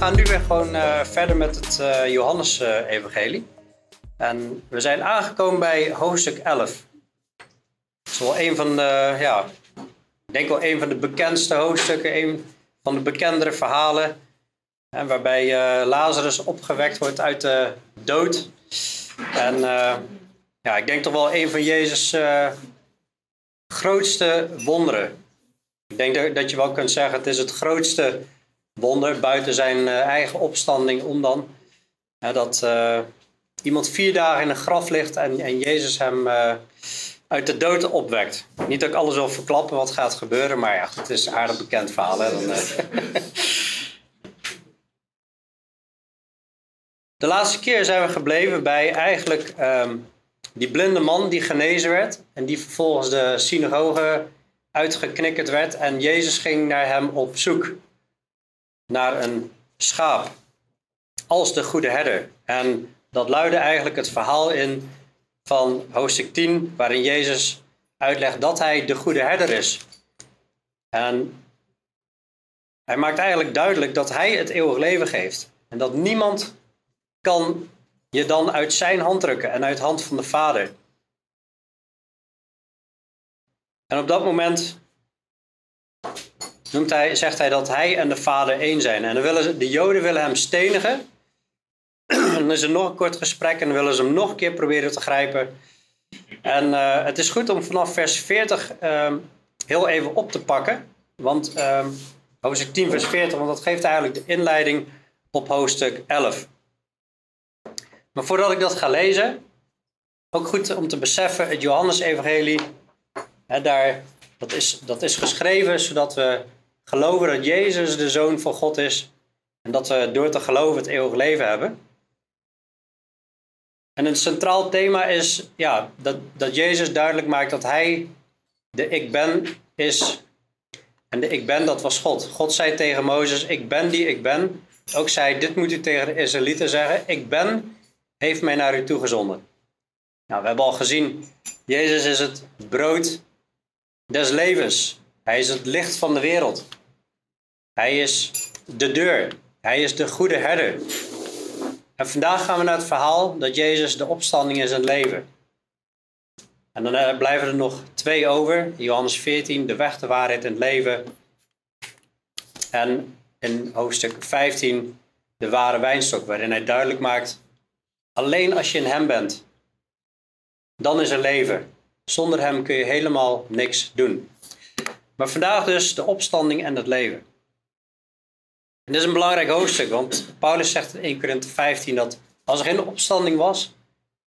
gaan nu weer gewoon uh, verder met het uh, Johannes-evangelie. en we zijn aangekomen bij hoofdstuk 11. Dat is wel een van de, ja, ik denk wel een van de bekendste hoofdstukken, een van de bekendere verhalen. En waarbij uh, Lazarus opgewekt wordt uit de dood. En ja, ik denk toch wel een van Jezus' grootste wonderen. Ik denk dat je wel kunt zeggen, het is het grootste wonder buiten zijn uh, eigen opstanding om dan. dat uh, iemand vier dagen in een graf ligt en, en Jezus hem uh, uit de dood opwekt. Niet dat ik alles wil verklappen wat gaat gebeuren, maar ja, het is een aardig bekend verhaal. Hè? Dan, de laatste keer zijn we gebleven bij eigenlijk um, die blinde man die genezen werd en die vervolgens de synagoge uitgeknikkerd werd en Jezus ging naar hem op zoek naar een schaap als de goede herder. En dat luidde eigenlijk het verhaal in van hoofdstuk 10, waarin Jezus uitlegt dat hij de goede herder is. En hij maakt eigenlijk duidelijk dat hij het eeuwig leven geeft. En dat niemand kan je dan uit zijn hand drukken en uit de hand van de Vader. En op dat moment noemt hij, zegt hij dat hij en de Vader één zijn. En dan willen de Joden willen hem stenigen. dan is er nog een kort gesprek en dan willen ze hem nog een keer proberen te grijpen. En uh, het is goed om vanaf vers 40 uh, heel even op te pakken. Want uh, hoofdstuk 10, vers 40, want dat geeft eigenlijk de inleiding op hoofdstuk 11. Maar voordat ik dat ga lezen, ook goed om te beseffen, het Johannes-evangelie, daar, dat, is, dat is geschreven zodat we geloven dat Jezus de Zoon van God is en dat we door te geloven het eeuwig leven hebben. En een centraal thema is ja, dat, dat Jezus duidelijk maakt dat Hij de Ik Ben is. En de Ik Ben, dat was God. God zei tegen Mozes, ik ben die ik ben. Ook zei, dit moet u tegen de Israëlieten zeggen. Ik ben, heeft mij naar u toegezonden. Nou, we hebben al gezien, Jezus is het brood des levens. Hij is het licht van de wereld. Hij is de deur. Hij is de goede herder. En vandaag gaan we naar het verhaal dat Jezus de opstanding is en leven. En dan eh, blijven er nog twee over. Johannes 14, de weg, de waarheid en het leven. En in hoofdstuk 15, de ware wijnstok, waarin hij duidelijk maakt: alleen als je in hem bent, dan is er leven. Zonder hem kun je helemaal niks doen. Maar vandaag dus de opstanding en het leven. Dit is een belangrijk hoofdstuk, want Paulus zegt in 1 Corinthië 15 dat als er geen opstanding was,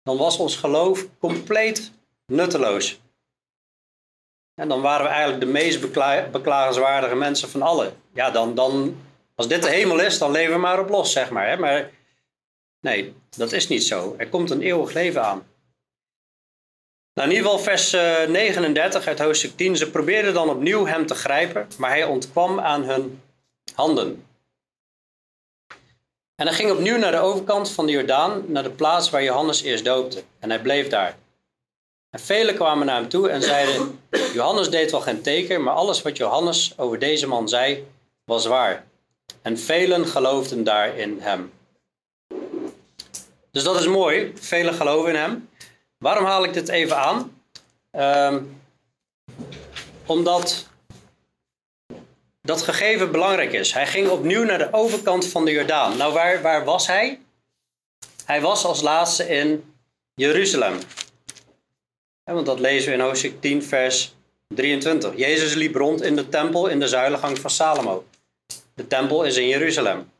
dan was ons geloof compleet nutteloos. En dan waren we eigenlijk de meest bekla beklagenswaardige mensen van allen. Ja, dan, dan, als dit de hemel is, dan leven we maar op los, zeg maar. Hè? Maar nee, dat is niet zo. Er komt een eeuwig leven aan. Nou, in ieder geval vers 39 eh, uit hoofdstuk 10. Ze probeerden dan opnieuw hem te grijpen, maar hij ontkwam aan hun handen. En hij ging opnieuw naar de overkant van de Jordaan, naar de plaats waar Johannes eerst doopte. En hij bleef daar. En velen kwamen naar hem toe en zeiden: Johannes deed wel geen teken, maar alles wat Johannes over deze man zei, was waar. En velen geloofden daar in hem. Dus dat is mooi. Velen geloven in hem. Waarom haal ik dit even aan? Um, omdat dat gegeven belangrijk is. Hij ging opnieuw naar de overkant van de Jordaan. Nou, waar, waar was hij? Hij was als laatste in Jeruzalem. want dat lezen we in hoofdstuk 10, vers 23. Jezus liep rond in de tempel in de zuilengang van Salomo. De tempel is in Jeruzalem.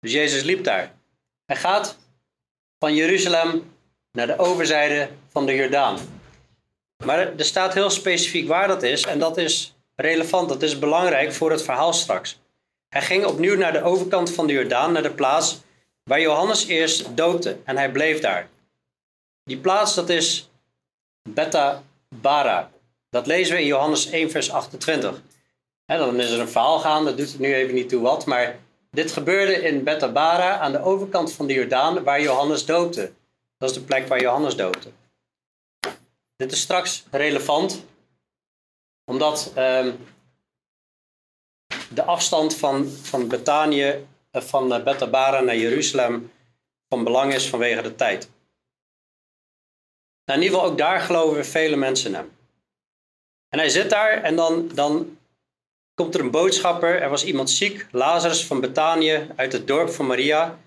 Dus Jezus liep daar. Hij gaat van Jeruzalem naar de overzijde van de Jordaan. Maar er staat heel specifiek waar dat is. En dat is relevant, dat is belangrijk voor het verhaal straks. Hij ging opnieuw naar de overkant van de Jordaan, naar de plaats waar Johannes eerst doopte en hij bleef daar. Die plaats dat is Beta Bara. Dat lezen we in Johannes 1 vers 28. dan is er een verhaal gaan, dat doet het nu even niet toe wat, maar dit gebeurde in Beta Bara aan de overkant van de Jordaan waar Johannes doopte. Dat is de plek waar Johannes doopte. Dit is straks relevant omdat um, de afstand van, van Betanië van Bethabara naar Jeruzalem van belang is vanwege de tijd. Nou, in ieder geval ook daar geloven vele mensen hem. En hij zit daar en dan, dan komt er een boodschapper. Er was iemand ziek, Lazarus van Betanië, uit het dorp van Maria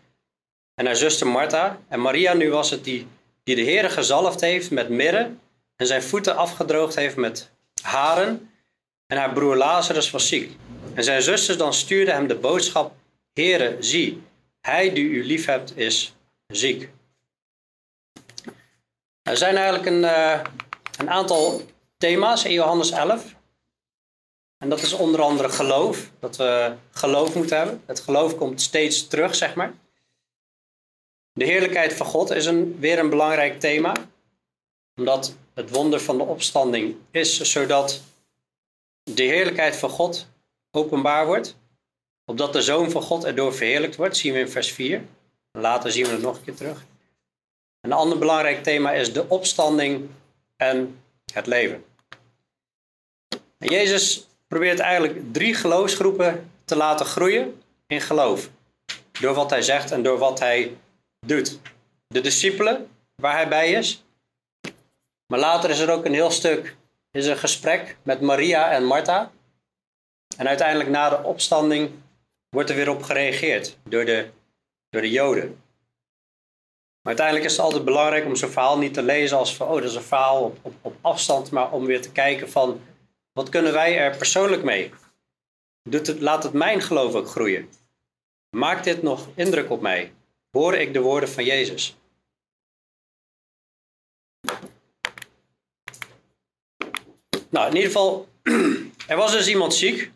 en haar zuster Martha. En Maria nu was het die, die de Heer gezalfd heeft met mirre en zijn voeten afgedroogd heeft met haren. En haar broer Lazarus was ziek. En zijn zusters dan stuurden hem de boodschap, Heere, zie, hij die u lief hebt is ziek. Er zijn eigenlijk een, uh, een aantal thema's in Johannes 11. En dat is onder andere geloof. Dat we geloof moeten hebben. Het geloof komt steeds terug, zeg maar. De heerlijkheid van God is een, weer een belangrijk thema. Omdat het wonder van de opstanding is zodat de heerlijkheid van God openbaar wordt. Opdat de Zoon van God erdoor verheerlijkt wordt, zien we in vers 4. Later zien we het nog een keer terug. Een ander belangrijk thema is de opstanding en het leven. Jezus probeert eigenlijk drie geloofsgroepen te laten groeien in geloof. Door wat hij zegt en door wat hij doet. De discipelen, waar hij bij is. Maar later is er ook een heel stuk, is een gesprek met Maria en Martha. En uiteindelijk na de opstanding wordt er weer op gereageerd door de, door de Joden. Maar uiteindelijk is het altijd belangrijk om zo'n verhaal niet te lezen als van, oh, dat is een verhaal op, op, op afstand, maar om weer te kijken van, wat kunnen wij er persoonlijk mee? Doet het, laat het mijn geloof ook groeien. Maakt dit nog indruk op mij? Hoor ik de woorden van Jezus? Nou, in ieder geval, er was dus iemand ziek.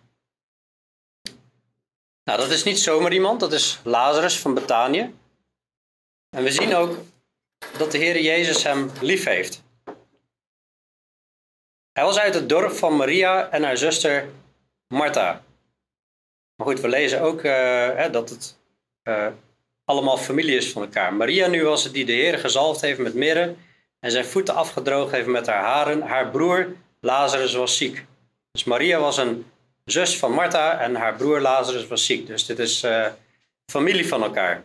Nou, dat is niet zomaar iemand, dat is Lazarus van Betanië. En we zien ook dat de Heer Jezus hem lief heeft. Hij was uit het dorp van Maria en haar zuster Martha. Maar goed, we lezen ook hè, dat het uh, allemaal familie is van elkaar. Maria nu was het die de Heer gezalfd heeft met mirre en zijn voeten afgedroogd heeft met haar haren. Haar broer Lazarus was ziek. Dus Maria was een zus van Martha en haar broer Lazarus was ziek. Dus dit is uh, familie van elkaar.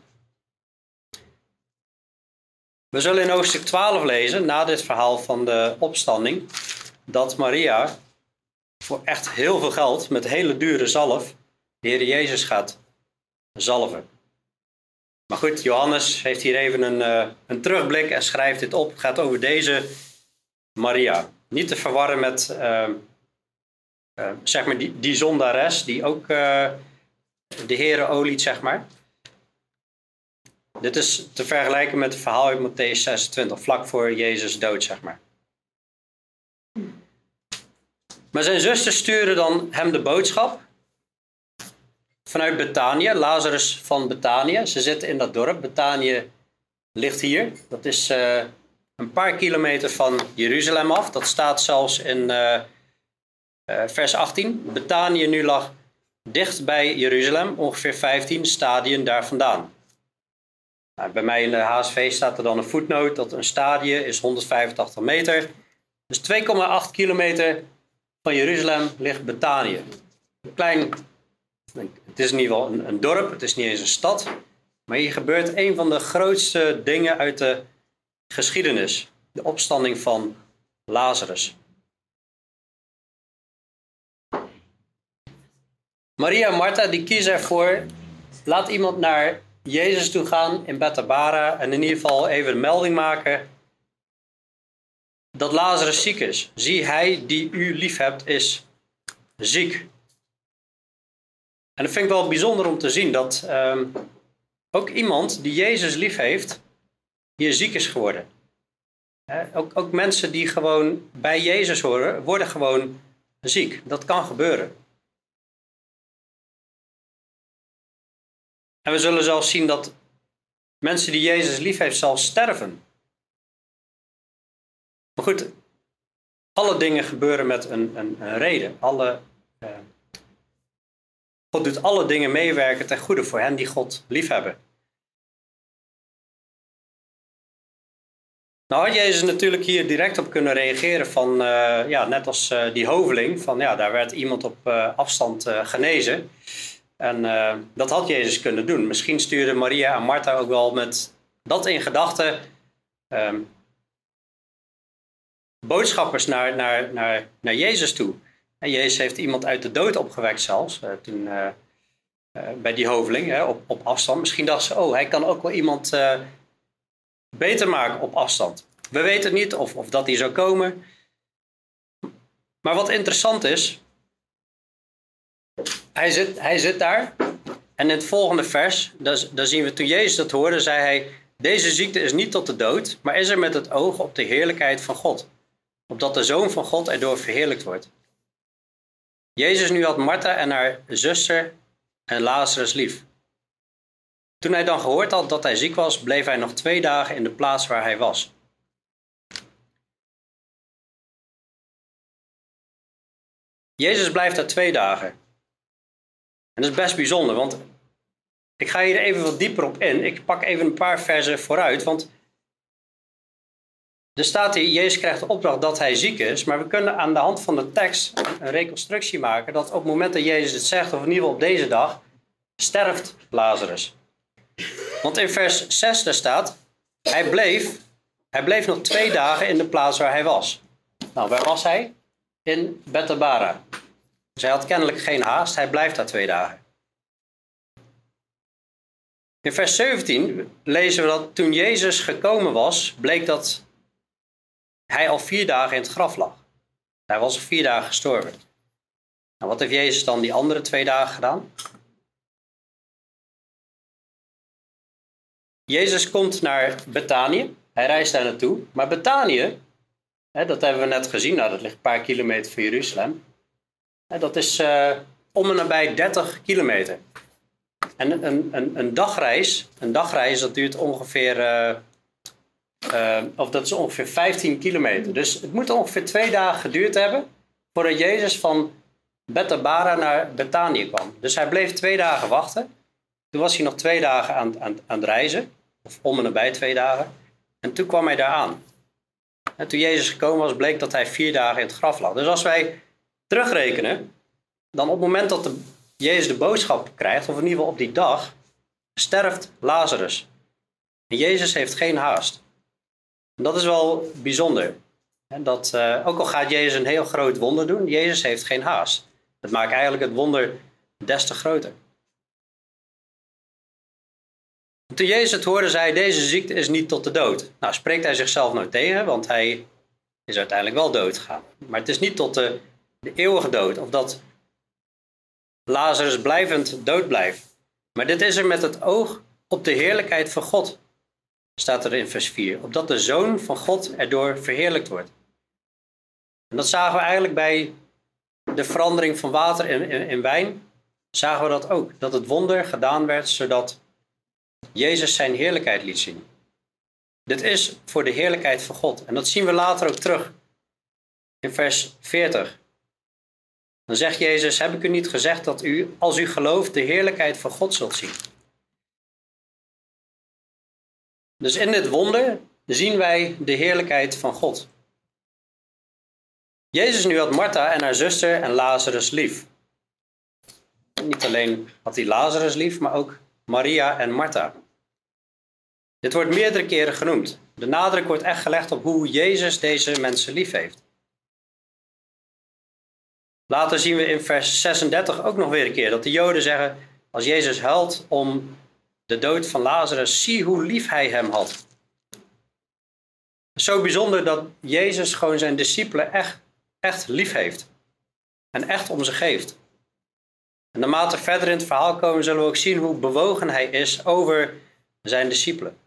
We zullen in hoofdstuk 12 lezen, na dit verhaal van de opstanding, dat Maria voor echt heel veel geld, met hele dure zalf, de Heer Jezus gaat zalven. Maar goed, Johannes heeft hier even een, uh, een terugblik en schrijft dit op. Het gaat over deze Maria. Niet te verwarren met uh, uh, zeg maar die, die zondares die ook de Heer oliet, zeg maar. Dit is te vergelijken met het verhaal uit Matthäus 26, vlak voor Jezus dood, zeg maar. Maar zijn zuster stuurde dan hem de boodschap vanuit Betanië, Lazarus van Betanië. Ze zitten in dat dorp. Betanië ligt hier. Dat is uh, een paar kilometer van Jeruzalem af. Dat staat zelfs in uh, uh, vers 18. Betanië nu lag dicht bij Jeruzalem, ongeveer 15 stadien daar vandaan. Nou, bij mij in de HSV staat er dan een voetnoot dat een stadie is 185 meter. Dus 2,8 kilometer van Jeruzalem ligt Betanië. Een klein, het is in ieder geval een, een dorp, het is niet eens een stad. Maar hier gebeurt een van de grootste dingen uit de geschiedenis. De opstanding van Lazarus. Maria en Martha die kiezen ervoor, laat iemand naar Jezus toe gaan in Bethabara en in ieder geval even een melding maken dat Lazarus ziek is. Zie, hij die u lief hebt is ziek. En dat vind ik wel bijzonder om te zien dat um, ook iemand die Jezus lief heeft, hier ziek is geworden. ook, ook mensen die gewoon bij Jezus horen, worden gewoon ziek. Dat kan gebeuren. En we zullen zelfs zien dat mensen die Jezus lief heeft, zelfs sterven. Maar goed, alle dingen gebeuren met een, een, een reden. Alle, eh, God doet alle dingen meewerken ten goede voor hen die God liefhebben. Nou had Jezus natuurlijk hier direct op kunnen reageren van, uh, ja, net als uh, die hoveling, van ja, daar werd iemand op uh, afstand genezen. En dat had Jezus kunnen doen. Misschien stuurde Maria en Martha ook wel met dat in gedachten um, boodschappers naar, naar, naar, naar Jezus toe. En Jezus heeft iemand uit de dood opgewekt zelfs, toen, bij die hoveling, hè, op, op afstand. Misschien dachten ze, oh, hij kan ook wel iemand beter maken op afstand. We weten niet of, of dat die zou komen. Maar wat interessant is, hij zit, hij zit daar. En in het volgende vers, daar, zien we toen Jezus dat hoorde, zei hij: Deze ziekte is niet tot de dood, maar is er met het oog op de heerlijkheid van God. Opdat de zoon van God erdoor verheerlijkt wordt. Jezus nu had Martha en haar zuster en Lazarus lief. Toen hij dan gehoord had dat hij ziek was, bleef hij nog twee dagen in de plaats waar hij was. Jezus blijft daar twee dagen. En dat is best bijzonder, want ik ga hier even wat dieper op in. Ik pak even een paar versen vooruit, want er staat hier, Jezus krijgt de opdracht dat hij ziek is, maar we kunnen aan de hand van de tekst een reconstructie maken dat op het moment dat Jezus het zegt, of in ieder geval op deze dag, sterft Lazarus. Want in vers 6 daar staat, hij bleef, hij bleef nog twee dagen in de plaats waar hij was. Nou, waar was hij? In Bethabara. Dus hij had kennelijk geen haast, hij blijft daar twee dagen. In vers 17 lezen we dat toen Jezus gekomen was, bleek dat hij al vier dagen in het graf lag. Hij was al vier dagen gestorven. Nou, wat heeft Jezus dan die andere twee dagen gedaan? Jezus komt naar Betanië. Hij reist daar naartoe. Maar Betanië, dat hebben we net gezien, nou, dat ligt een paar kilometer van Jeruzalem. Dat is uh, om en nabij 30 kilometer. En een, een, een, dagreis, een dagreis dat duurt ongeveer, uh, uh, of dat is ongeveer 15 kilometer. Dus het moet ongeveer twee dagen geduurd hebben voordat Jezus van Bethabara naar Betanië kwam. Dus hij bleef twee dagen wachten. Toen was hij nog twee dagen aan, aan, aan het reizen, of om en nabij twee dagen. En toen kwam hij daar aan. En toen Jezus gekomen was, bleek dat hij vier dagen in het graf lag. Dus als wij terugrekenen, dan op het moment dat de, Jezus de boodschap krijgt, of in ieder geval op die dag, sterft Lazarus. Jezus heeft geen haast. Dat is wel bijzonder. Dat, uh, ook al gaat Jezus een heel groot wonder doen, Jezus heeft geen haast. Dat maakt eigenlijk het wonder des te groter. Toen Jezus het hoorde, zei deze ziekte is niet tot de dood. Nou, spreekt hij zichzelf nou tegen, want hij is uiteindelijk wel dood gegaan. Maar het is niet tot de de eeuwige dood, of dat Lazarus blijvend dood blijft. Maar dit is er met het oog op de heerlijkheid van God, staat er in vers 4, opdat de Zoon van God erdoor verheerlijkt wordt. En dat zagen we eigenlijk bij de verandering van water in, in wijn, zagen we dat ook, dat het wonder gedaan werd zodat Jezus zijn heerlijkheid liet zien. Dit is voor de heerlijkheid van God. En dat zien we later ook terug in vers 40. Dan zegt Jezus, heb ik u niet gezegd dat u, als u gelooft, de heerlijkheid van God zult zien? Dus in dit wonder zien wij de heerlijkheid van God. Jezus nu had Martha en haar zuster en Lazarus lief. Niet alleen had hij Lazarus lief, maar ook Maria en Martha. Dit wordt meerdere keren genoemd. De nadruk wordt echt gelegd op hoe Jezus deze mensen lief heeft. Later zien we in vers 36 ook nog weer een keer dat de Joden zeggen: als Jezus huilt om de dood van Lazarus, zie hoe lief hij hem had. Zo bijzonder dat Jezus gewoon zijn discipelen echt, echt lief heeft. En echt om ze geeft. En naarmate verder in het verhaal komen, zullen we ook zien hoe bewogen hij is over zijn discipelen.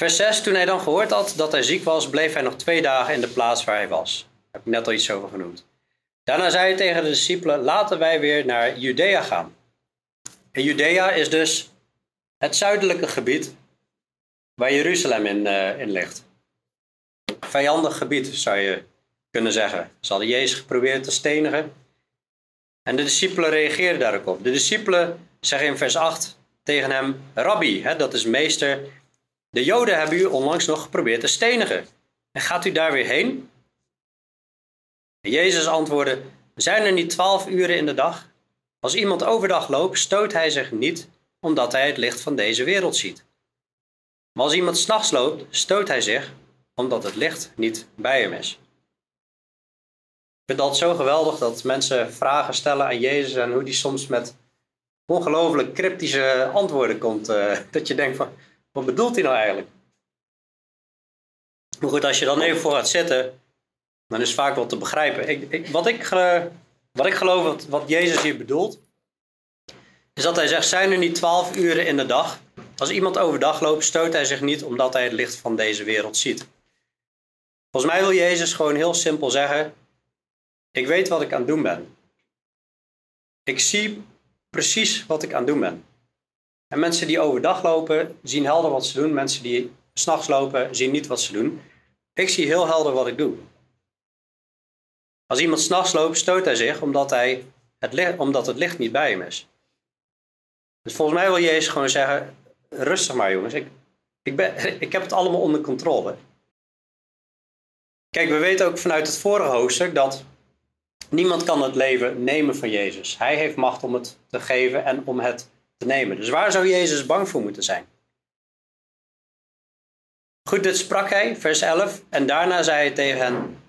Vers 6, toen hij dan gehoord had dat hij ziek was, bleef hij nog twee dagen in de plaats waar hij was. Daar heb ik net al iets over genoemd. Daarna zei hij tegen de discipelen, laten wij weer naar Judea gaan. En Judea is dus het zuidelijke gebied waar Jeruzalem in, uh, in ligt. Vijandig gebied zou je kunnen zeggen. Ze hadden Jezus geprobeerd te stenigen. En de discipelen reageerden daarop op. De discipelen zeggen in vers 8 tegen hem, Rabbi, hè, dat is meester, de Joden hebben u onlangs nog geprobeerd te stenigen. En gaat u daar weer heen? En Jezus antwoordde: Zijn er niet twaalf uren in de dag? Als iemand overdag loopt, stoot hij zich niet omdat hij het licht van deze wereld ziet. Maar als iemand s'nachts loopt, stoot hij zich omdat het licht niet bij hem is. Ik vind dat zo geweldig dat mensen vragen stellen aan Jezus en hoe die soms met ongelooflijk cryptische antwoorden komt. Uh, dat je denkt van, wat bedoelt hij nou eigenlijk? Maar goed, als je dan even voor gaat zitten, dan is vaak wel te begrijpen. Ik, ik, wat, ik, wat ik geloof wat, wat Jezus hier bedoelt, is dat hij zegt, zijn er niet twaalf uren in de dag? Als iemand overdag loopt, stoot hij zich niet omdat hij het licht van deze wereld ziet. Volgens mij wil Jezus gewoon heel simpel zeggen, ik weet wat ik aan het doen ben. Ik zie precies wat ik aan het doen ben. En mensen die overdag lopen, zien helder wat ze doen. Mensen die s'nachts lopen, zien niet wat ze doen. Ik zie heel helder wat ik doe. Als iemand s'nachts loopt, stoot hij zich omdat, hij het licht, omdat het licht niet bij hem is. Dus volgens mij wil Jezus gewoon zeggen: rustig maar, jongens. Ik, ik, ben, ik heb het allemaal onder controle. Kijk, we weten ook vanuit het vorige hoofdstuk dat niemand kan het leven nemen van Jezus. Hij heeft macht om het te geven en om het Dus waar zou Jezus bang voor moeten zijn? Goed, dit sprak hij, vers 11. En daarna zei hij tegen hen: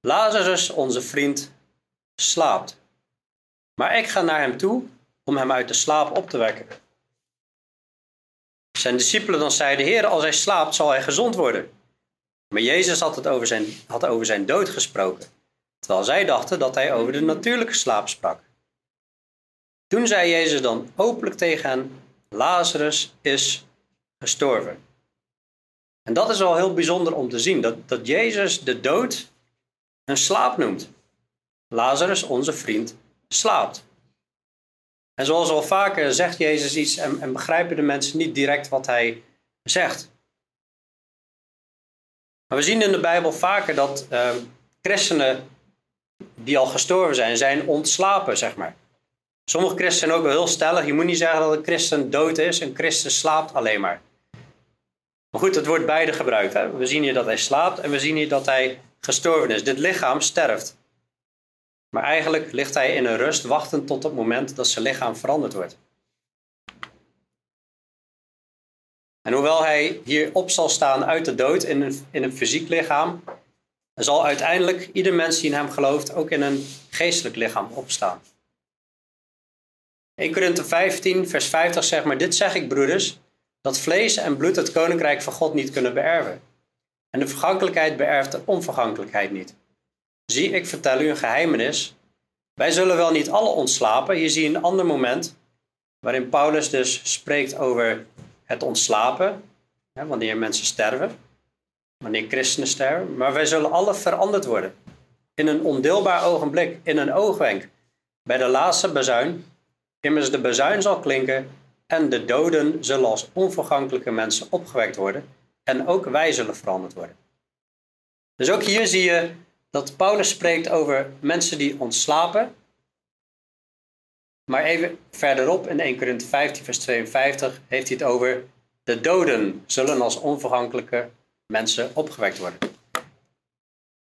Lazarus, onze vriend, slaapt. Maar ik ga naar hem toe om hem uit de slaap op te wekken. Zijn discipelen dan zeiden: Heer, als hij slaapt, zal hij gezond worden. Maar Jezus had, het over zijn, had over zijn dood gesproken, terwijl zij dachten dat hij over de natuurlijke slaap sprak. Toen zei Jezus dan openlijk tegen hen: Lazarus is gestorven. En dat is wel heel bijzonder om te zien, dat, dat Jezus de dood een slaap noemt. Lazarus, onze vriend, slaapt. En zoals al vaker zegt Jezus iets en, en begrijpen de mensen niet direct wat hij zegt. Maar we zien in de Bijbel vaker dat uh, christenen die al gestorven zijn, zijn ontslapen, zeg maar. Sommige christenen zijn ook wel heel stellig. Je moet niet zeggen dat een christen dood is. Een christen slaapt alleen maar. Maar goed, het wordt beide gebruikt. Hè? We zien hier dat hij slaapt en we zien hier dat hij gestorven is. Dit lichaam sterft. Maar eigenlijk ligt hij in een rust, wachtend tot het moment dat zijn lichaam veranderd wordt. En hoewel hij hier op zal staan uit de dood in een, in een fysiek lichaam, zal uiteindelijk ieder mens die in hem gelooft ook in een geestelijk lichaam opstaan. 1 Korinthe 15, vers 50 zegt maar, dit zeg ik broeders, dat vlees en bloed het koninkrijk van God niet kunnen beërven. En de vergankelijkheid beërft de onvergankelijkheid niet. Zie, ik vertel u een geheimenis. Wij zullen wel niet alle ontslapen. Hier zie je een ander moment waarin Paulus dus spreekt over het ontslapen, hè, wanneer mensen sterven, wanneer christenen sterven. Maar wij zullen alle veranderd worden. In een ondeelbaar ogenblik, in een oogwenk. Bij de laatste bezuin, immers de bezuin zal klinken en de doden zullen als onvergankelijke mensen opgewekt worden en ook wij zullen veranderd worden. Dus ook hier zie je dat Paulus spreekt over mensen die ontslapen. Maar even verderop in 1 Korinthe 15, vers 52 heeft hij het over de doden zullen als onvergankelijke mensen opgewekt worden.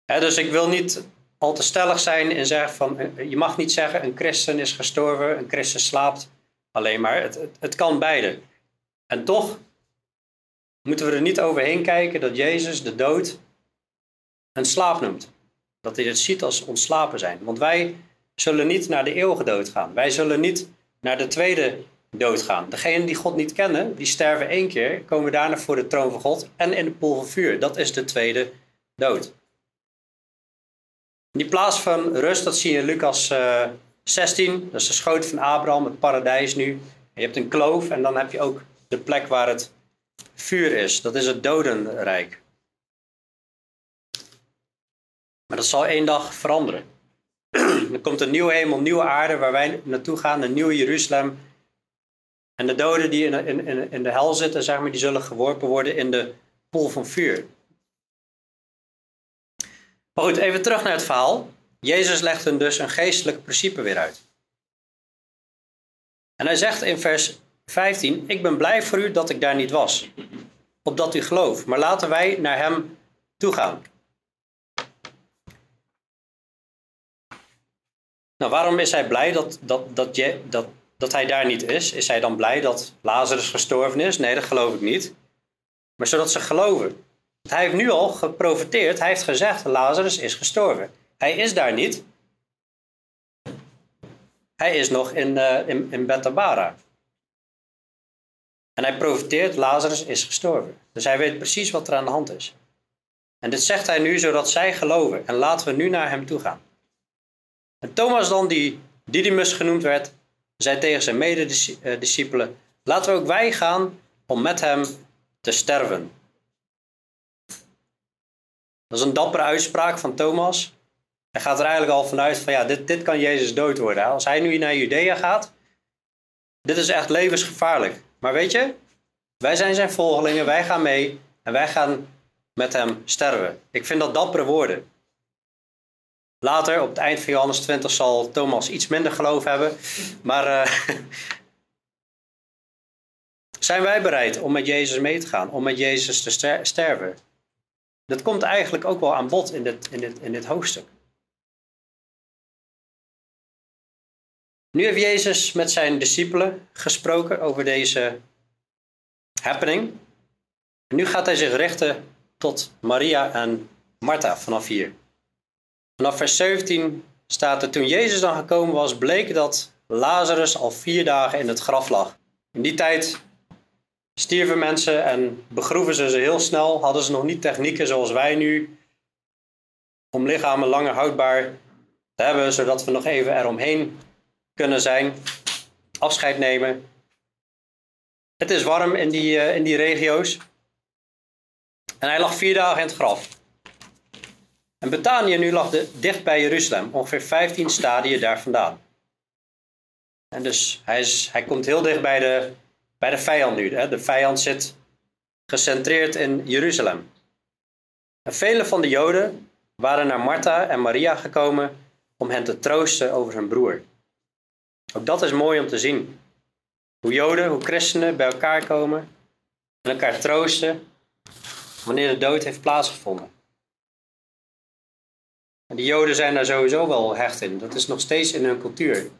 dus ik wil niet al te stellig zijn en zeggen van je mag niet zeggen een christen is gestorven, een christen slaapt alleen maar. Het, het, kan beide. En toch moeten we er niet overheen kijken dat Jezus de dood een slaap noemt. Dat hij het ziet als ontslapen zijn. Want wij zullen niet naar de eeuwige dood gaan. Wij zullen niet naar de tweede dood gaan. Degenen die God niet kennen, die sterven één keer, komen daarna voor de troon van God en in de pool van vuur. Dat is de tweede dood. Die plaats van rust, dat zie je in Lucas uh, eh, 16. Dat is de schoot van Abraham, het paradijs nu. je hebt een kloof en dan heb je ook de plek waar het vuur is. Dat is het dodenrijk. Maar dat zal één dag veranderen. er komt een nieuwe hemel, nieuwe aarde waar wij naartoe gaan, een nieuwe Jeruzalem. En de doden die in, in, in de hel zitten, zeg maar, die zullen geworpen worden in de pool van vuur. Goed, even terug naar het verhaal. Jezus legt hun dus een geestelijk principe weer uit. En hij zegt in vers 15: Ik ben blij voor u dat ik daar niet was, opdat u gelooft. Maar laten wij naar hem toe gaan. Nou, waarom is hij blij dat, dat, dat, dat, dat hij daar niet is? Is hij dan blij dat Lazarus gestorven is? Nee, dat geloof ik niet. Maar zodat ze geloven. Hij heeft nu al geprofiteerd. Hij heeft gezegd, Lazarus is gestorven. Hij is daar niet. Hij is nog in, uh, in, in Betabara. En hij profiteert, Lazarus is gestorven. Dus hij weet precies wat er aan de hand is. En dit zegt hij nu zodat zij geloven. En laten we nu naar hem toe gaan. En Thomas dan, die Didymus genoemd werd, zei tegen zijn medediscipelen, laten we ook wij gaan om met hem te sterven. Dat is een dappere uitspraak van Thomas. Hij gaat er eigenlijk al vanuit van ja, dit, dit kan Jezus dood worden. Als hij nu naar Judea gaat, dit is echt levensgevaarlijk. Maar weet je, wij zijn zijn volgelingen, wij gaan mee en wij gaan met hem sterven. Ik vind dat dappere woorden. Later, op het eind van Johannes 20, zal Thomas iets minder geloof hebben. Maar uh, zijn wij bereid om met Jezus mee te gaan, om met Jezus te sterven? Dat komt eigenlijk ook wel aan bod in dit, in dit, in dit hoofdstuk. Nu heeft Jezus met zijn discipelen gesproken over deze happening. nu gaat hij zich richten tot Maria en Martha vanaf hier. Vanaf vers 17 staat er: Toen Jezus dan gekomen was, bleek dat Lazarus al vier dagen in het graf lag. In die tijd stierven mensen en begroeven ze ze heel snel. Hadden ze nog niet technieken zoals wij nu om lichamen langer houdbaar te hebben, zodat we nog even eromheen kunnen zijn. Afscheid nemen. Het is warm in die, uh, in die regio's. En hij lag vier dagen in het graf. En Betanië nu lag dicht bij Jeruzalem, ongeveer 15 stadien daar vandaan. En dus hij, is, hij komt heel dicht bij de, bij de vijand nu. Hè? De vijand zit gecentreerd in Jeruzalem. En vele van de Joden waren naar Martha en Maria gekomen om hen te troosten over hun broer. Ook dat is mooi om te zien. Hoe Joden, hoe christenen bij elkaar komen en elkaar troosten wanneer de dood heeft plaatsgevonden. En de Joden zijn daar sowieso wel hecht in. Dat is nog steeds in hun cultuur.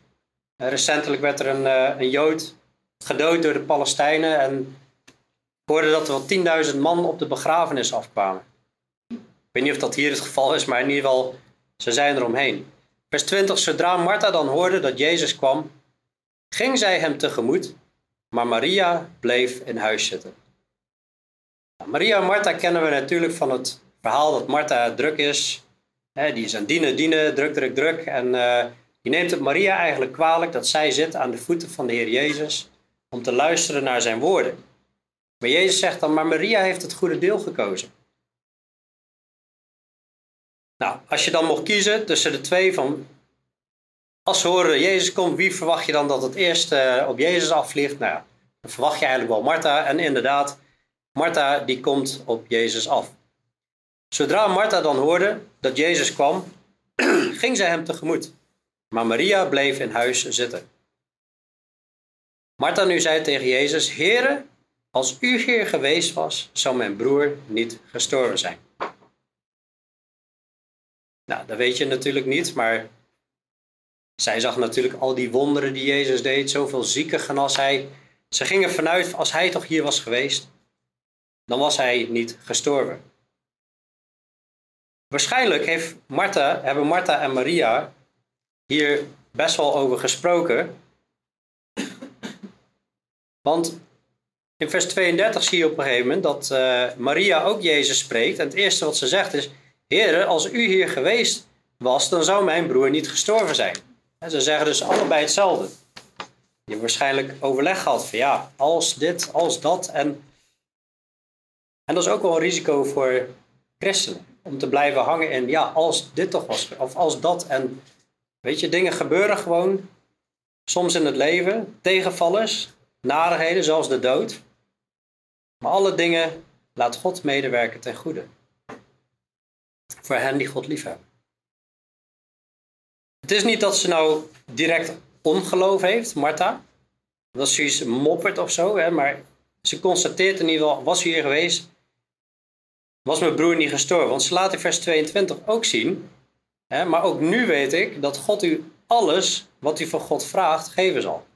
recentelijk werd er een, uh, een Jood gedood door de Palestijnen en ik hoorde dat er wel 10.000 man op de begrafenis afkwamen. Ik weet niet of dat hier het geval is, maar in ieder geval, ze zijn eromheen. Vers 20, zodra Martha dan hoorde dat Jezus kwam, ging zij hem tegemoet, maar Maria bleef in huis zitten. Maria en Martha kennen we natuurlijk van het verhaal dat Martha druk is. die is aan dienen, dienen, druk, druk, druk. En uh, die neemt het Maria eigenlijk kwalijk dat zij zit aan de voeten van de Heer Jezus om te luisteren naar zijn woorden. Maar Jezus zegt dan, maar Maria heeft het goede deel gekozen. Nou, als je dan mocht kiezen tussen de twee van, als ze horen Jezus komt, wie verwacht je dan dat het eerst uh, op Jezus afvliegt? Nou dan verwacht je eigenlijk wel Martha. En inderdaad, Martha die komt op Jezus af. Zodra Martha dan hoorde dat Jezus kwam, ging zij hem tegemoet. Maar Maria bleef in huis zitten. Martha nu zei tegen Jezus: Heere, als u hier geweest was, zou mijn broer niet gestorven zijn. Nou, dat weet je natuurlijk niet, maar zij zag natuurlijk al die wonderen die Jezus deed, zoveel zieken genas hij. Ze gingen vanuit, als hij toch hier was geweest, dan was hij niet gestorven. Waarschijnlijk heeft Martha, hebben Martha en Maria hier best wel over gesproken. Want in vers 32 zie je op een gegeven moment dat uh, Maria ook Jezus spreekt. En het eerste wat ze zegt is: Heer, als u hier geweest was, dan zou mijn broer niet gestorven zijn. En ze zeggen dus allebei hetzelfde. Je hebt waarschijnlijk overleg gehad van ja, als dit, als dat. En en dat is ook wel een risico voor christenen. Om te blijven hangen in, ja, als dit toch was, of als dat. En weet je, dingen gebeuren gewoon soms in het leven. Tegenvallers, narigheden, zoals de dood. Maar alle dingen laat God medewerken ten goede. Voor hen die God liefhebben. Het is niet dat ze nou direct ongeloof heeft, Martha. Dat ze iets moppert of zo, hè, maar ze constateert in ieder geval, was hier geweest, was mijn broer niet gestorven. Want ze laat in vers 22 ook zien, hè, maar ook nu weet ik dat God u alles wat u van God vraagt geven zal.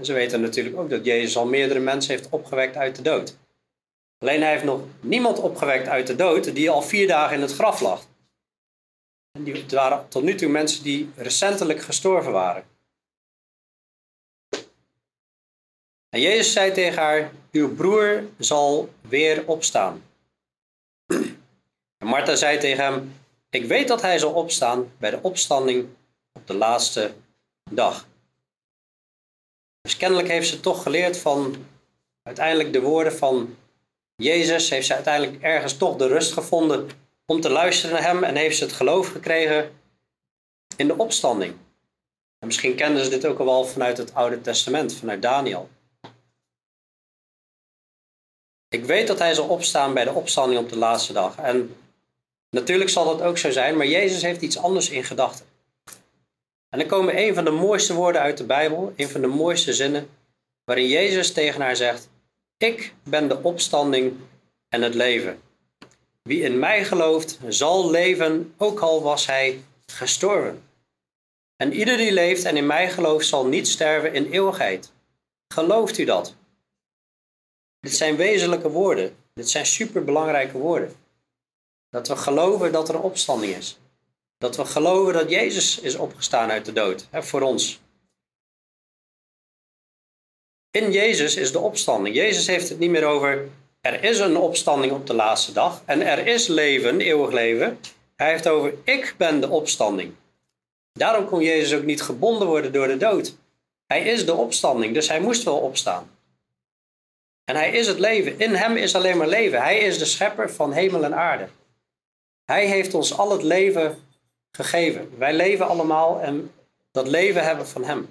En ze weten natuurlijk ook dat Jezus al meerdere mensen heeft opgewekt uit de dood. Alleen hij heeft nog niemand opgewekt uit de dood die al vier dagen in het graf lag. En die waren tot nu toe mensen die recentelijk gestorven waren. En Jezus zei tegen haar: Uw broer zal weer opstaan. En Martha zei tegen hem: Ik weet dat hij zal opstaan bij de opstanding op de laatste dag. Dus kennelijk heeft ze toch geleerd van uiteindelijk de woorden van Jezus. Heeft ze uiteindelijk ergens toch de rust gevonden om te luisteren naar hem en heeft ze het geloof gekregen in de opstanding. En misschien kenden ze dit ook al wel vanuit het Oude Testament, vanuit Daniel. Ik weet dat hij zal opstaan bij de opstanding op de laatste dag. En natuurlijk zal dat ook zo zijn, maar Jezus heeft iets anders in gedachten. En dan komen een van de mooiste woorden uit de Bijbel, een van de mooiste zinnen, waarin Jezus tegen haar zegt: Ik ben de opstanding en het leven. Wie in mij gelooft, zal leven, ook al was hij gestorven. En ieder die leeft en in mij gelooft, zal niet sterven in eeuwigheid. Gelooft u dat? Dit zijn wezenlijke woorden. Dit zijn superbelangrijke woorden. Dat we geloven dat er een opstanding is. Dat we geloven dat Jezus is opgestaan uit de dood, hè, voor ons. In Jezus is de opstanding. Jezus heeft het niet meer over er is een opstanding op de laatste dag en er is leven, eeuwig leven. Hij heeft over ik ben de opstanding. Daarom kon Jezus ook niet gebonden worden door de dood. Hij is de opstanding, dus hij moest wel opstaan. En hij is het leven. In hem is alleen maar leven. Hij is de schepper van hemel en aarde. Hij heeft ons al het leven gegeven. Wij leven allemaal en dat leven hebben van hem.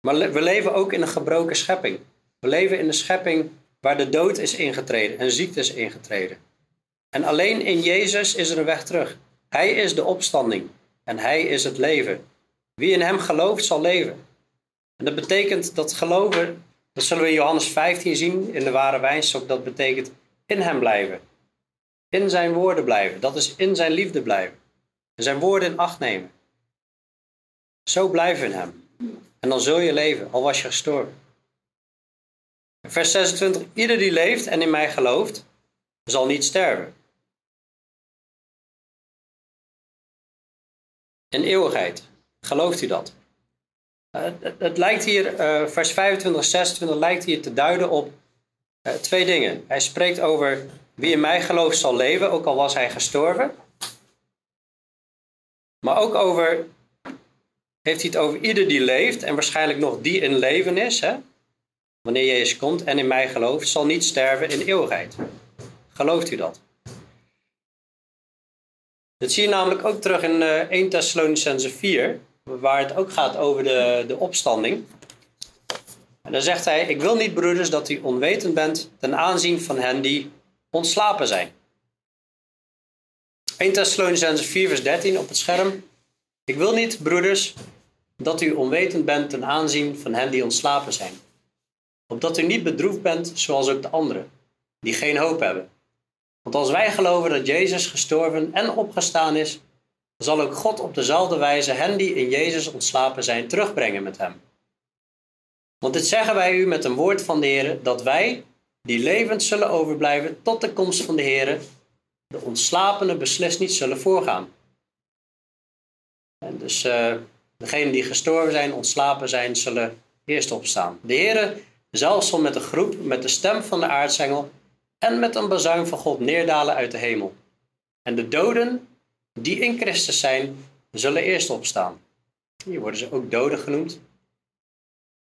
Maar we leven ook in een gebroken schepping. We leven in een schepping waar de dood is ingetreden en ziekte is ingetreden. En alleen in Jezus is er een weg terug. Hij is de opstanding en hij is het leven. Wie in hem gelooft zal leven. En dat betekent dat geloven, dat zullen we in Johannes 15 zien in de ware wijnstok, dat betekent in hem blijven. In zijn woorden blijven. Dat is in zijn liefde blijven. En zijn woorden in acht nemen. Zo blijven in hem. En dan zul je leven, al was je gestorven. Vers 26. Ieder die leeft en in mij gelooft, zal niet sterven. In eeuwigheid. Gelooft u dat? Uh, het, lijkt hier, uh, vers 25, 26 lijkt hier te duiden op uh, twee dingen. Hij spreekt over wie in mij gelooft zal leven, ook al was hij gestorven. Maar ook over, heeft hij het over ieder die leeft en waarschijnlijk nog die in leven is. Hè? Wanneer Jezus komt en in mij gelooft, zal niet sterven in eeuwigheid. Gelooft u dat? Dat zie je namelijk ook terug in 1 Thessalonicense 4 waar het ook gaat over de, de opstanding. En dan zegt hij: Ik wil niet, broeders, dat u onwetend bent ten aanzien van hen die ontslapen zijn. 1 Thessalonicense 4, vers 13 op het scherm. Ik wil niet, broeders, dat u onwetend bent ten aanzien van hen die ontslapen zijn. Opdat u niet bedroefd bent zoals ook de anderen, die geen hoop hebben. Want als wij geloven dat Jezus gestorven en opgestaan is, zal ook God op dezelfde wijze hen die in Jezus ontslapen zijn terugbrengen met hem. Want dit zeggen wij u met een woord van de Heer, dat wij, die levend zullen overblijven tot de komst van de Heer, de ontslapenen beslist niet zullen voorgaan. En dus uh, degenen die gestorven zijn, ontslapen zijn, zullen eerst opstaan. De Heer zelf zal met een groep, met de stem van de aartsengel en met een bazuin van God neerdalen uit de hemel. En de doden die in Christus zijn, zullen eerst opstaan. Hier worden ze ook doden genoemd.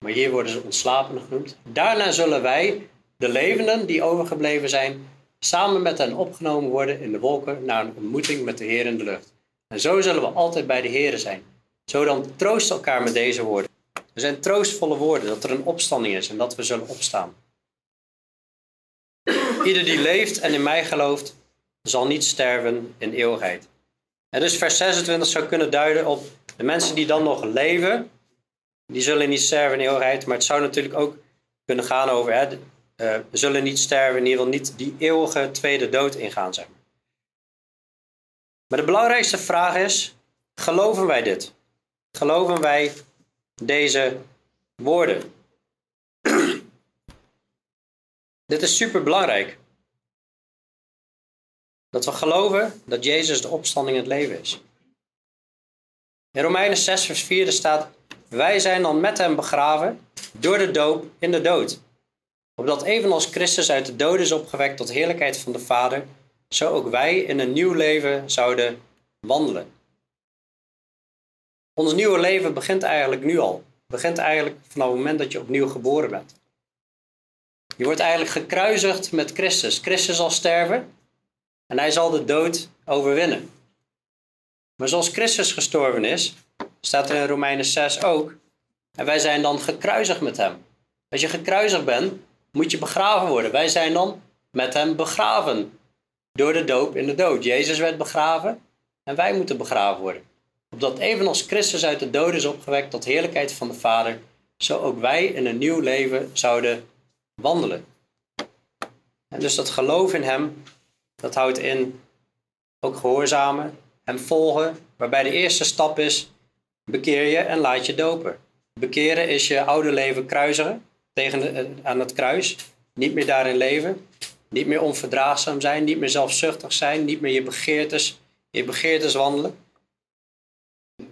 Maar hier worden ze ontslapenen genoemd. Daarna zullen wij, de levenden die overgebleven zijn, samen met hen opgenomen worden in de wolken naar een ontmoeting met de Heer in de lucht. En zo zullen we altijd bij de Heer zijn. Zo dan troost elkaar met deze woorden. Er zijn troostvolle woorden dat er een opstanding is en dat we zullen opstaan. Ieder die leeft en in mij gelooft, zal niet sterven in eeuwigheid. En dus vers 26 zou kunnen duiden op de mensen die dan nog leven, die zullen niet sterven in eeuwigheid, maar het zou natuurlijk ook kunnen gaan over, hè, uh, zullen niet sterven, in ieder geval niet die eeuwige tweede dood ingaan, maar. Maar de belangrijkste vraag is: geloven wij dit? Geloven wij deze woorden? dit is super belangrijk. Dat we geloven dat Jezus de opstanding in het leven is. In Romeinen 6, vers 4 staat: Wij zijn dan met hem begraven door de doop in de dood. Opdat evenals Christus uit de dood is opgewekt tot heerlijkheid van de Vader, zo ook wij in een nieuw leven zouden wandelen. Ons nieuwe leven begint eigenlijk nu al. Begint eigenlijk vanaf het moment dat je opnieuw geboren bent. Je wordt eigenlijk gekruisigd met Christus. Christus zal sterven en hij zal de dood overwinnen. Maar zoals Christus gestorven is, staat er in Romeinen 6 ook, en wij zijn dan gekruisigd met hem. Als je gekruisigd bent, moet je begraven worden. Wij zijn dan met hem begraven door de doop in de dood. Jezus werd begraven en wij moeten begraven worden. Opdat evenals Christus uit de dood is opgewekt tot heerlijkheid van de Vader, zo ook wij in een nieuw leven zouden wandelen. En dus dat geloof in Hem, dat houdt in ook gehoorzamen, Hem volgen, waarbij de eerste stap is, bekeer je en laat je dopen. Bekeren is je oude leven kruisigen tegen eh, aan het kruis, niet meer daarin leven, niet meer onverdraagzaam zijn, niet meer zelfzuchtig zijn, niet meer je begeertes, je begeertes wandelen.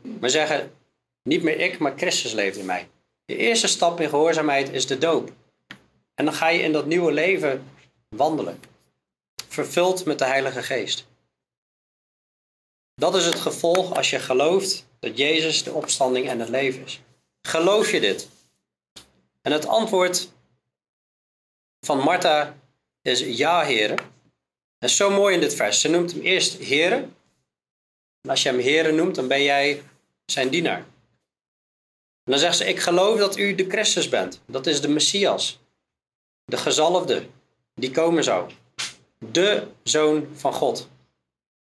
Maar zeggen, niet meer ik, maar Christus leeft in mij. De eerste stap in gehoorzaamheid is de doop. En dan ga je in dat nieuwe leven wandelen. Vervuld met de Heilige Geest. Dat is het gevolg als je gelooft dat Jezus de opstanding en het leven is. Geloof je dit? En het antwoord van Martha is ja, heren. En zo mooi in dit vers. Ze noemt hem eerst heren. En als je hem heren noemt, dan ben jij zijn dienaar. En dan zegt ze, ik geloof dat u de Christus bent. Dat is de Messias. De gezalfde, die komen zou. De Zoon van God.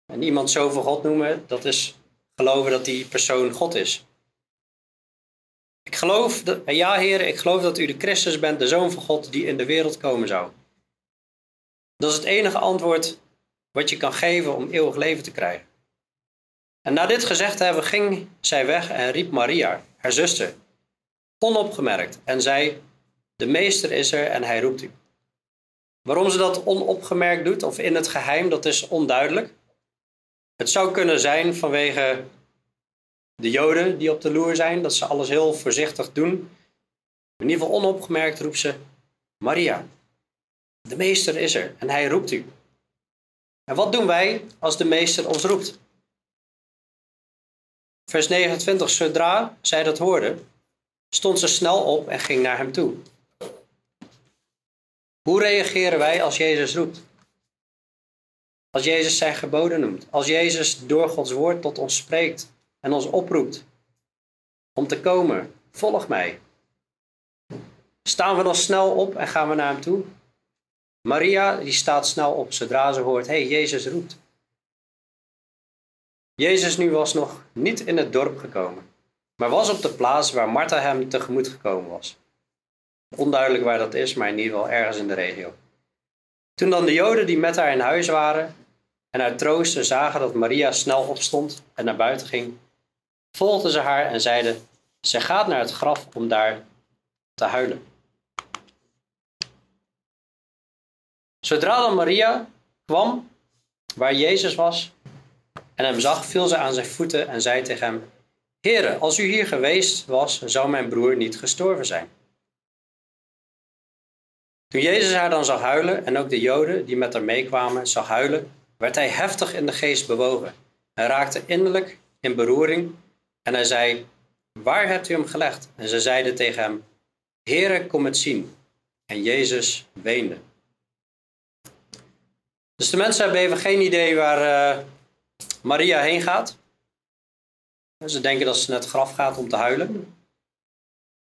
En iemand zo van God noemen, dat is geloven dat die persoon God is. Ik geloof, dat, ja Heer, ik geloof dat u de Christus bent, de Zoon van God, die in de wereld komen zou. Dat is het enige antwoord wat je kan geven om eeuwig leven te krijgen. En na dit gezegd hebben, ging zij weg en riep Maria, haar zuster, onopgemerkt en zei, de meester is er en hij roept u. Waarom ze dat onopgemerkt doet of in het geheim, dat is onduidelijk. Het zou kunnen zijn vanwege de Joden die op de loer zijn, dat ze alles heel voorzichtig doen. In ieder geval onopgemerkt roept ze: Maria, de meester is er en hij roept u. En wat doen wij als de meester ons roept? Vers 29, zodra zij dat hoorde, stond ze snel op en ging naar hem toe. Hoe reageren wij als Jezus roept? Als Jezus zijn geboden noemt, als Jezus door Gods woord tot ons spreekt en ons oproept om te komen, volg mij. Staan we dan snel op en gaan we naar hem toe? Maria die staat snel op zodra ze hoort, hey, Jezus roept. Jezus nu was nog niet in het dorp gekomen, maar was op de plaats waar Martha hem tegemoet gekomen was. Onduidelijk waar dat is, maar in ieder geval ergens in de regio. Toen dan de Joden die met haar in huis waren en uit troosten zagen dat Maria snel opstond en naar buiten ging, volgden ze haar en zeiden: Zij gaat naar het graf om daar te huilen. Zodra dan Maria kwam waar Jezus was en hem zag, viel ze aan zijn voeten en zei tegen hem: Heere, als u hier geweest was, zou mijn broer niet gestorven zijn. Toen Jezus haar dan zag huilen en ook de Joden die met haar meekwamen zag huilen, werd hij heftig in de geest bewogen. Hij raakte innerlijk in beroering en hij zei, waar hebt u hem gelegd? En ze zeiden tegen hem, Heere, kom het zien. En Jezus weende. Dus de mensen hebben even geen idee waar uh, Maria heen gaat. Ze denken dat ze naar het graf gaat om te huilen.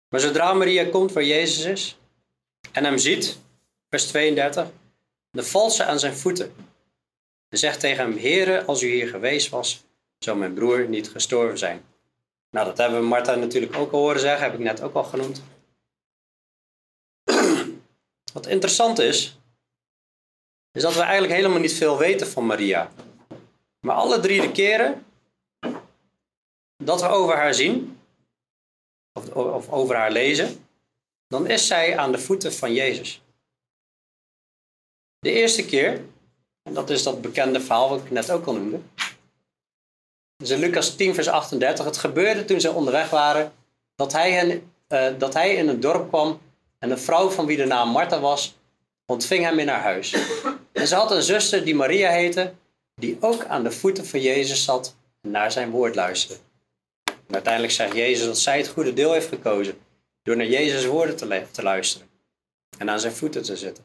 Maar zodra Maria komt waar Jezus is en hem ziet, vers 32, dan valt ze aan zijn voeten. En zegt tegen hem, Heere, als u hier geweest was, zou mijn broer niet gestorven zijn. Nou, dat hebben we Martha natuurlijk ook al horen zeggen, heb ik net ook al genoemd. Wat interessant is, is dat we eigenlijk helemaal niet veel weten van Maria. Maar alle drie de keren dat we over haar zien, of, of over haar lezen, dan is zij aan de voeten van Jezus. De eerste keer, en dat is dat bekende verhaal wat ik net ook al noemde. Dus in Lucas 10, vers 38. Het gebeurde toen ze onderweg waren dat hij, uh, dat hij in een dorp kwam en een vrouw van wie de naam Martha was, ontving hem in haar huis. En ze had een zuster die Maria heette, die ook aan de voeten van Jezus zat en naar zijn woord luisterde. Uiteindelijk zegt Jezus dat zij het goede deel heeft gekozen door naar Jezus' woorden te, te luisteren en aan zijn voeten te zitten.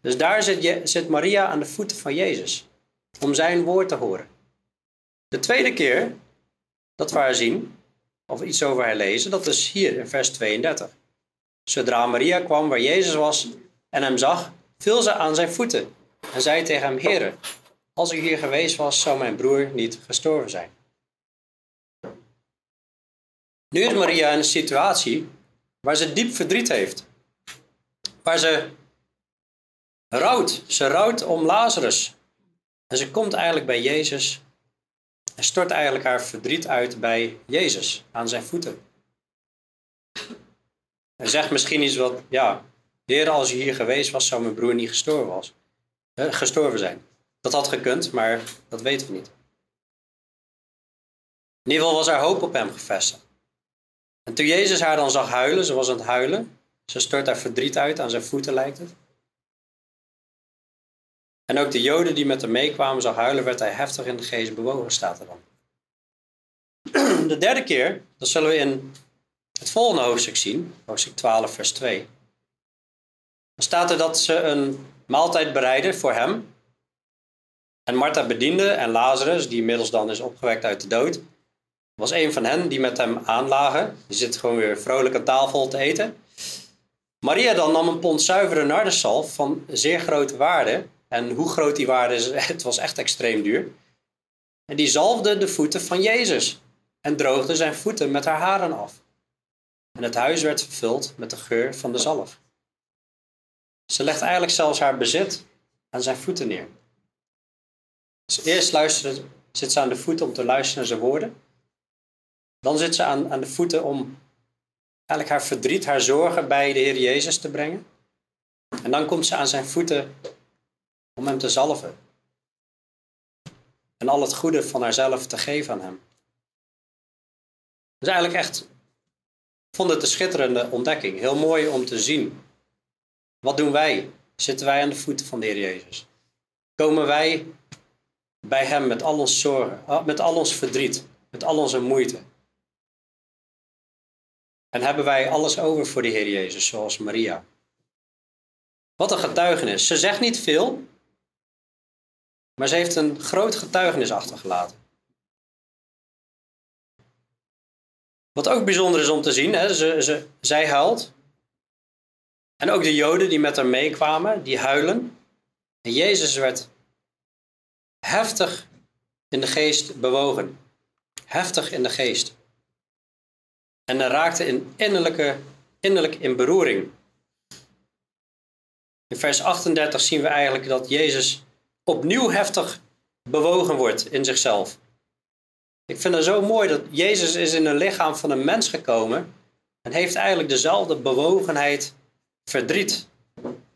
Dus daar zit, zit Maria aan de voeten van Jezus, om zijn woord te horen. De tweede keer dat we haar zien, of iets over haar lezen, dat is hier in vers 32. Zodra Maria kwam waar Jezus was en hem zag, viel ze aan zijn voeten en zei tegen hem: Heere, als u hier geweest was, zou mijn broer niet gestorven zijn. Nu is Maria in een situatie waar ze diep verdriet heeft. Waar ze rouwt. Ze rouwt om Lazarus. En ze komt eigenlijk bij Jezus en stort eigenlijk haar verdriet uit bij Jezus aan zijn voeten. Hij zegt misschien iets wat, ja, Heer, als je hier geweest was, zou mijn broer niet gestorven, was, eh, gestorven zijn. Dat had gekund, maar dat weten we niet. In ieder geval was haar hoop op hem gevestigd. En toen Jezus haar dan zag huilen, ze was aan het huilen, ze stort haar verdriet uit, aan zijn voeten lijkt het. En ook de Joden die met hem meekwamen zag huilen, werd hij heftig in de geest bewogen, staat er dan. De derde keer, dat zullen we in het volgende hoofdstuk zien, hoofdstuk 12, vers 2. Dan staat er dat ze een maaltijd bereiden voor hem. En Martha bediende en Lazarus, die inmiddels dan is opgewekt uit de dood, was een van hen die met hem aanlagen. Die zit gewoon weer vrolijk aan tafel te eten. Maria dan nam een pond zuivere nardeszalf van zeer grote waarde. En hoe groot die waarde is, het was echt extreem duur. En die zalfde de voeten van Jezus en droogde zijn voeten met haar haren af. En het huis werd vervuld met de geur van de zalf. Ze legt eigenlijk zelfs haar bezit aan zijn voeten neer. Dus eerst luisterde, zit ze aan de voeten om te luisteren naar zijn woorden. Dan zit ze aan, aan de voeten om eigenlijk haar verdriet, haar zorgen bij de Heer Jezus te brengen. En dan komt ze aan zijn voeten om hem te zalven. En al het goede van haarzelf te geven aan hem. Is eigenlijk echt, ik vond het een schitterende ontdekking. Heel mooi om te zien. Wat doen wij? Zitten wij aan de voeten van de Heer Jezus? Komen wij bij Hem met al ons zorgen, met al ons verdriet, met al onze moeite? En hebben wij alles over voor de Heer Jezus, zoals Maria? Wat een getuigenis. Ze zegt niet veel, maar ze heeft een groot getuigenis achtergelaten. Wat ook bijzonder is om te zien, hè, ze, ze, zij huilt. En ook de Joden die met haar meekwamen, die huilen. En Jezus werd heftig in de geest bewogen. Heftig in de geest. En hij raakte in innerlijke, innerlijk in beroering. In vers 38 zien we eigenlijk dat Jezus opnieuw heftig bewogen wordt in zichzelf. Ik vind het zo mooi dat Jezus is in een lichaam van een mens gekomen en heeft eigenlijk dezelfde bewogenheid, verdriet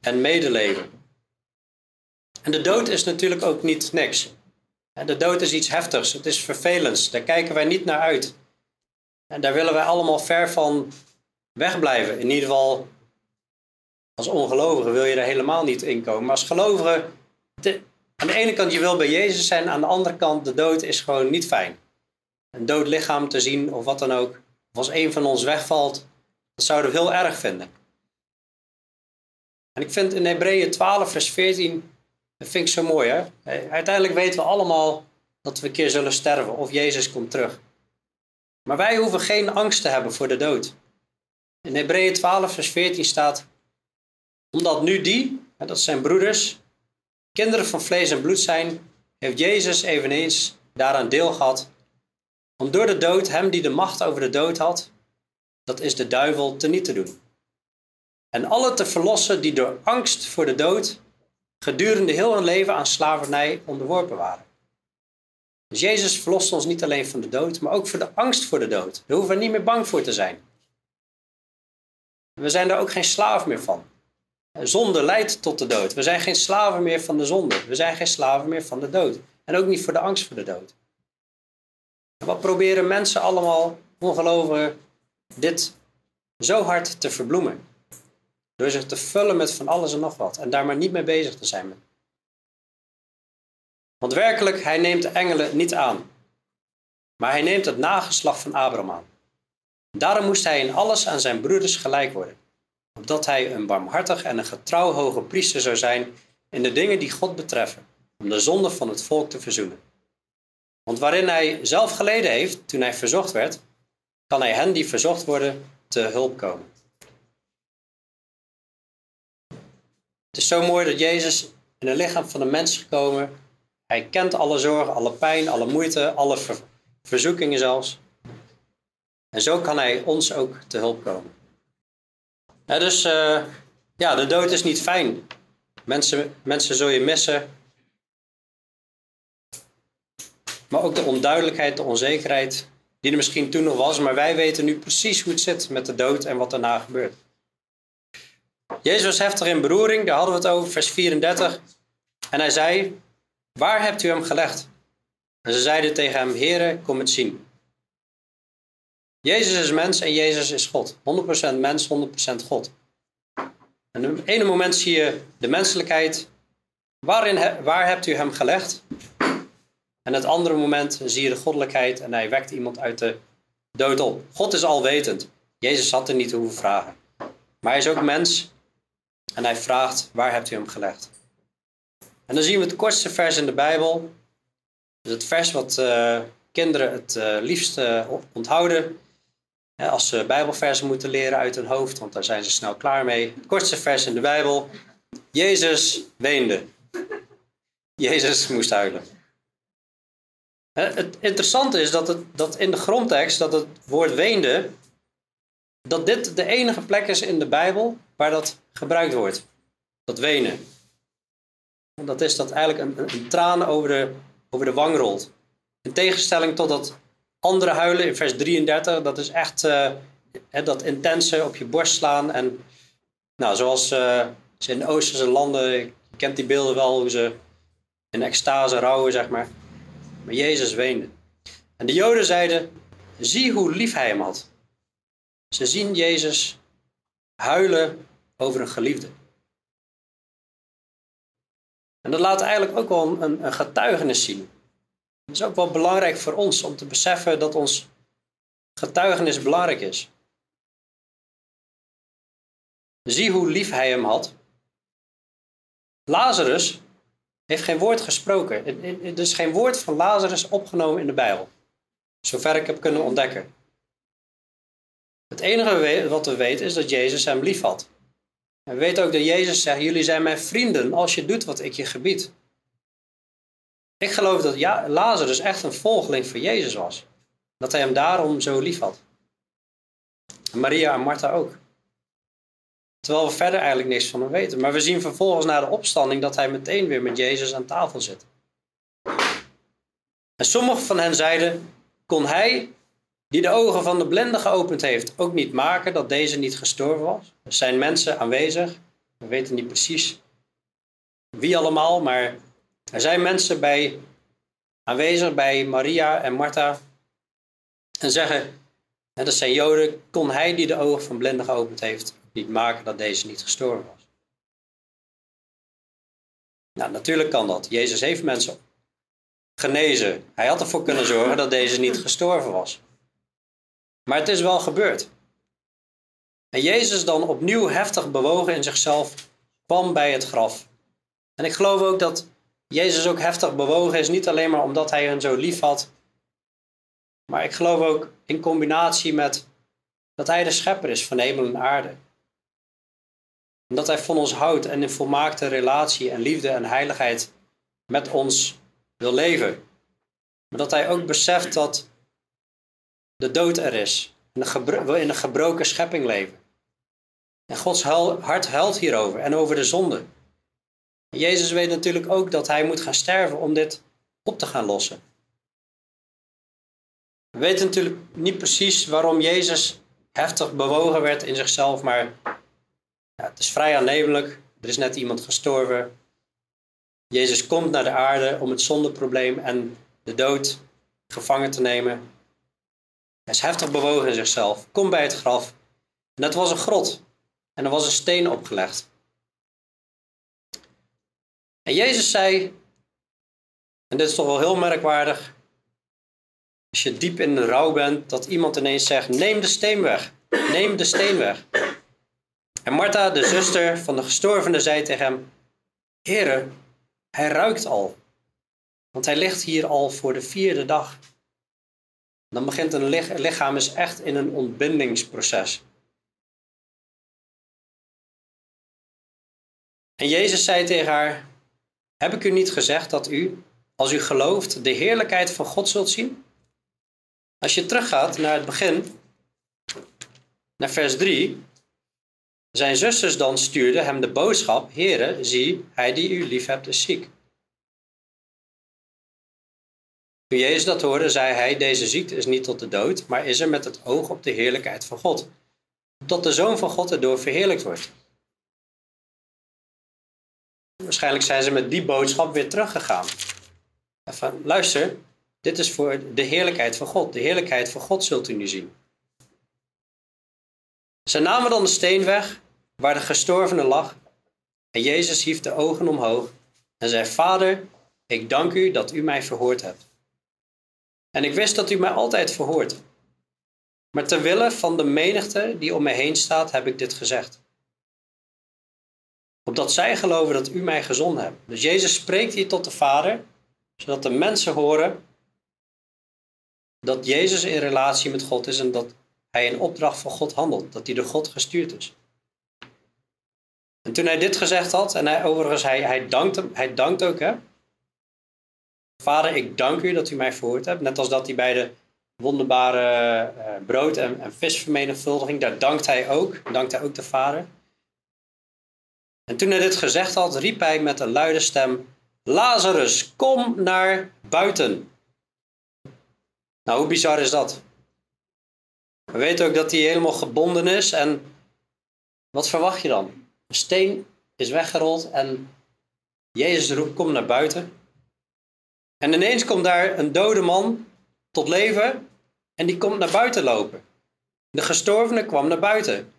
en medeleven. En de dood is natuurlijk ook niet niks. De dood is iets heftigs, het is vervelends, daar kijken wij niet naar uit. En daar willen wij allemaal ver van wegblijven. In ieder geval, als ongelovige wil je er helemaal niet in komen. Maar als gelovige, aan de ene kant je wil bij Jezus zijn, aan de andere kant de dood is gewoon niet fijn. Een dood lichaam te zien of wat dan ook. Als een van ons wegvalt, dat zouden we heel erg vinden. En ik vind in Hebreeën 12 vers 14, dat vind ik zo mooi hè. Uiteindelijk weten we allemaal dat we een keer zullen sterven of Jezus komt terug. Maar wij hoeven geen angst te hebben voor de dood. In Hebreeën 12 vers 14 staat, omdat nu die, dat zijn broeders, kinderen van vlees en bloed zijn, heeft Jezus eveneens daaraan deel gehad, om door de dood hem die de macht over de dood had, dat is de duivel, te niet te doen. En alle te verlossen die door angst voor de dood gedurende heel hun leven aan slavernij onderworpen waren. Dus Jezus verlost ons niet alleen van de dood, maar ook voor de angst voor de dood. Daar hoeven we niet meer bang voor te zijn. We zijn daar ook geen slaaf meer van. Zonde leidt tot de dood. We zijn geen slaven meer van de zonde. We zijn geen slaven meer van de dood. En ook niet voor de angst voor de dood. wat proberen mensen allemaal, ongelovigen, dit zo hard te verbloemen? Door zich te vullen met van alles en nog wat. En daar maar niet mee bezig te zijn. Want werkelijk, hij neemt de engelen niet aan. Maar hij neemt het nageslacht van Abraham aan. Daarom moest hij in alles aan zijn broeders gelijk worden. Opdat hij een barmhartig en een getrouw hoge priester zou zijn in de dingen die God betreffen. Om de zonde van het volk te verzoenen. Want waarin hij zelf geleden heeft toen hij verzocht werd, kan hij hen die verzocht worden te hulp komen. Het is zo mooi dat Jezus in het lichaam van de mens gekomen. Hij kent alle zorgen, alle pijn, alle moeite, alle verzoekingen zelfs. En zo kan hij ons ook te hulp komen. Dus uh, ja, de dood is niet fijn. Mensen, mensen zul je missen. Maar ook de onduidelijkheid, de onzekerheid, die er misschien toen nog was. Maar wij weten nu precies hoe het zit met de dood en wat daarna gebeurt. Jezus was heftig in beroering, daar hadden we het over, vers 34. En hij zei, waar hebt u hem gelegd? En ze zeiden tegen hem, Heere, kom het zien. Jezus is mens en Jezus is God. 100% mens, 100% God. En op het ene moment zie je de menselijkheid. Waarin, waar hebt u hem gelegd? En het andere moment zie je de goddelijkheid en hij wekt iemand uit de dood op. God is alwetend. Jezus had er niet hoeven vragen. Maar hij is ook mens en hij vraagt, waar hebt u hem gelegd? En dan zien we het kortste vers in de Bijbel. Dus het vers wat uh, kinderen het uh, liefst uh, onthouden. Als ze Bijbelversen moeten leren uit hun hoofd, want daar zijn ze snel klaar mee. Het kortste vers in de Bijbel. Jezus weende. Jezus moest huilen. Het interessante is dat, het, dat in de grondtekst dat het woord weende, dat dit de enige plek is in de Bijbel waar dat gebruikt wordt. Dat wenen. En dat is dat eigenlijk een, een, traan over de, over de wang rolt. In tegenstelling tot dat andere huilen in vers 33, dat is echt uh, dat intense op je borst slaan. En nou, zoals uh, ze in de Oosterse landen, je kent die beelden wel, hoe ze in extase rouwen, zeg maar. Maar Jezus weende. En de Joden zeiden, zie hoe lief hij hem had. Ze zien Jezus huilen over een geliefde. En dat laat eigenlijk ook wel een, een getuigenis zien. Het is ook wel belangrijk voor ons om te beseffen dat ons getuigenis belangrijk is. Zie hoe lief hij hem had. Lazarus heeft geen woord gesproken. Er is geen woord van Lazarus opgenomen in de Bijbel. Zover ik heb kunnen ontdekken. Het enige wat we weten is dat Jezus hem lief had. En we weten ook dat Jezus zegt, jullie zijn mijn vrienden als je doet wat ik je gebied. Ik geloof dat ja, Lazarus echt een volgeling van Jezus was. Dat hij hem daarom zo lief had. Maria en Martha ook. Terwijl we verder eigenlijk niks van hem weten. Maar we zien vervolgens na de opstanding dat hij meteen weer met Jezus aan tafel zit. En sommigen van hen zeiden: Kon hij, die de ogen van de blinde geopend heeft, ook niet maken dat deze niet gestorven was? Er zijn mensen aanwezig. We weten niet precies wie allemaal, maar er zijn mensen bij, aanwezig bij Maria en Martha. En zeggen: Dat zijn Joden. Kon hij, die de ogen van blinden geopend heeft, niet maken dat deze niet gestorven was. Nou, natuurlijk kan dat. Jezus heeft mensen genezen. Hij had ervoor kunnen zorgen dat deze niet gestorven was. Maar het is wel gebeurd. En Jezus dan opnieuw heftig bewogen in zichzelf kwam bij het graf. En ik geloof ook dat Jezus ook heftig bewogen is, niet alleen maar omdat hij hen zo lief had, maar ik geloof ook in combinatie met dat hij de schepper is van hemel en aarde omdat Hij van ons houdt en in volmaakte relatie en liefde en heiligheid met ons wil leven. Maar dat Hij ook beseft dat de dood er is. En we in een gebroken schepping leven. En Gods hart huilt hierover en over de zonde. Jezus weet natuurlijk ook dat hij moet gaan sterven om dit op te gaan lossen. We weten natuurlijk niet precies waarom Jezus heftig bewogen werd in zichzelf, maar ja, het is vrij aannemelijk. Er is net iemand gestorven. Jezus komt naar de aarde om het zondeprobleem en de dood gevangen te nemen. Hij is heftig bewogen in zichzelf. Kom bij het graf. En dat was een grot. En er was een steen opgelegd. En Jezus zei, en dit is toch wel heel merkwaardig, als je diep in de rouw bent, dat iemand ineens zegt, neem de steen weg. Neem de steen weg. En Martha, de zuster van de gestorvene, zei tegen hem, Heere, hij ruikt al, want hij ligt hier al voor de vierde dag. Dan begint een lichaam is echt in een ontbindingsproces. En Jezus zei tegen haar: Heb ik u niet gezegd dat u, als u gelooft, de heerlijkheid van God zult zien? Als je teruggaat naar het begin, naar vers 3. Zijn zusters dan stuurden hem de boodschap: Heere, zie, hij die u lief hebt is ziek. Toen Jezus dat hoorde, zei hij: Deze ziekte is niet tot de dood, maar is er met het oog op de heerlijkheid van God. Tot de Zoon van God erdoor verheerlijkt wordt. Waarschijnlijk zijn ze met die boodschap weer teruggegaan. Van, luister, dit is voor de heerlijkheid van God. De heerlijkheid van God zult u nu zien. Ze namen dan de steen weg waar de gestorvene lag. En Jezus hief de ogen omhoog en zei: Vader, ik dank u dat u mij verhoord hebt. En ik wist dat u mij altijd verhoort. Maar ter wille van de menigte die om mij heen staat, heb ik dit gezegd. Opdat zij geloven dat u mij gezonden hebt. Dus Jezus spreekt hier tot de Vader, zodat de mensen horen dat Jezus in relatie met God is en dat hij in opdracht van God handelt, dat hij door God gestuurd is. En toen hij dit gezegd had, en hij, overigens, hij, hij, dankt, hem, hij dankt ook, hè. Vader, ik dank u dat u mij verhoord hebt. Net als dat hij bij de wonderbare uh, brood- en, en visvermenigvuldiging, daar dankt hij ook, dankt hij ook de Vader. En toen hij dit gezegd had, riep hij met een luide stem, Lazarus, kom naar buiten. Nou, hoe bizar is dat? We weten ook dat hij helemaal gebonden is. En wat verwacht je dan? Een steen is weggerold en Jezus roept: Kom naar buiten. En ineens komt daar een dode man tot leven en die komt naar buiten lopen. De gestorvene kwam naar buiten,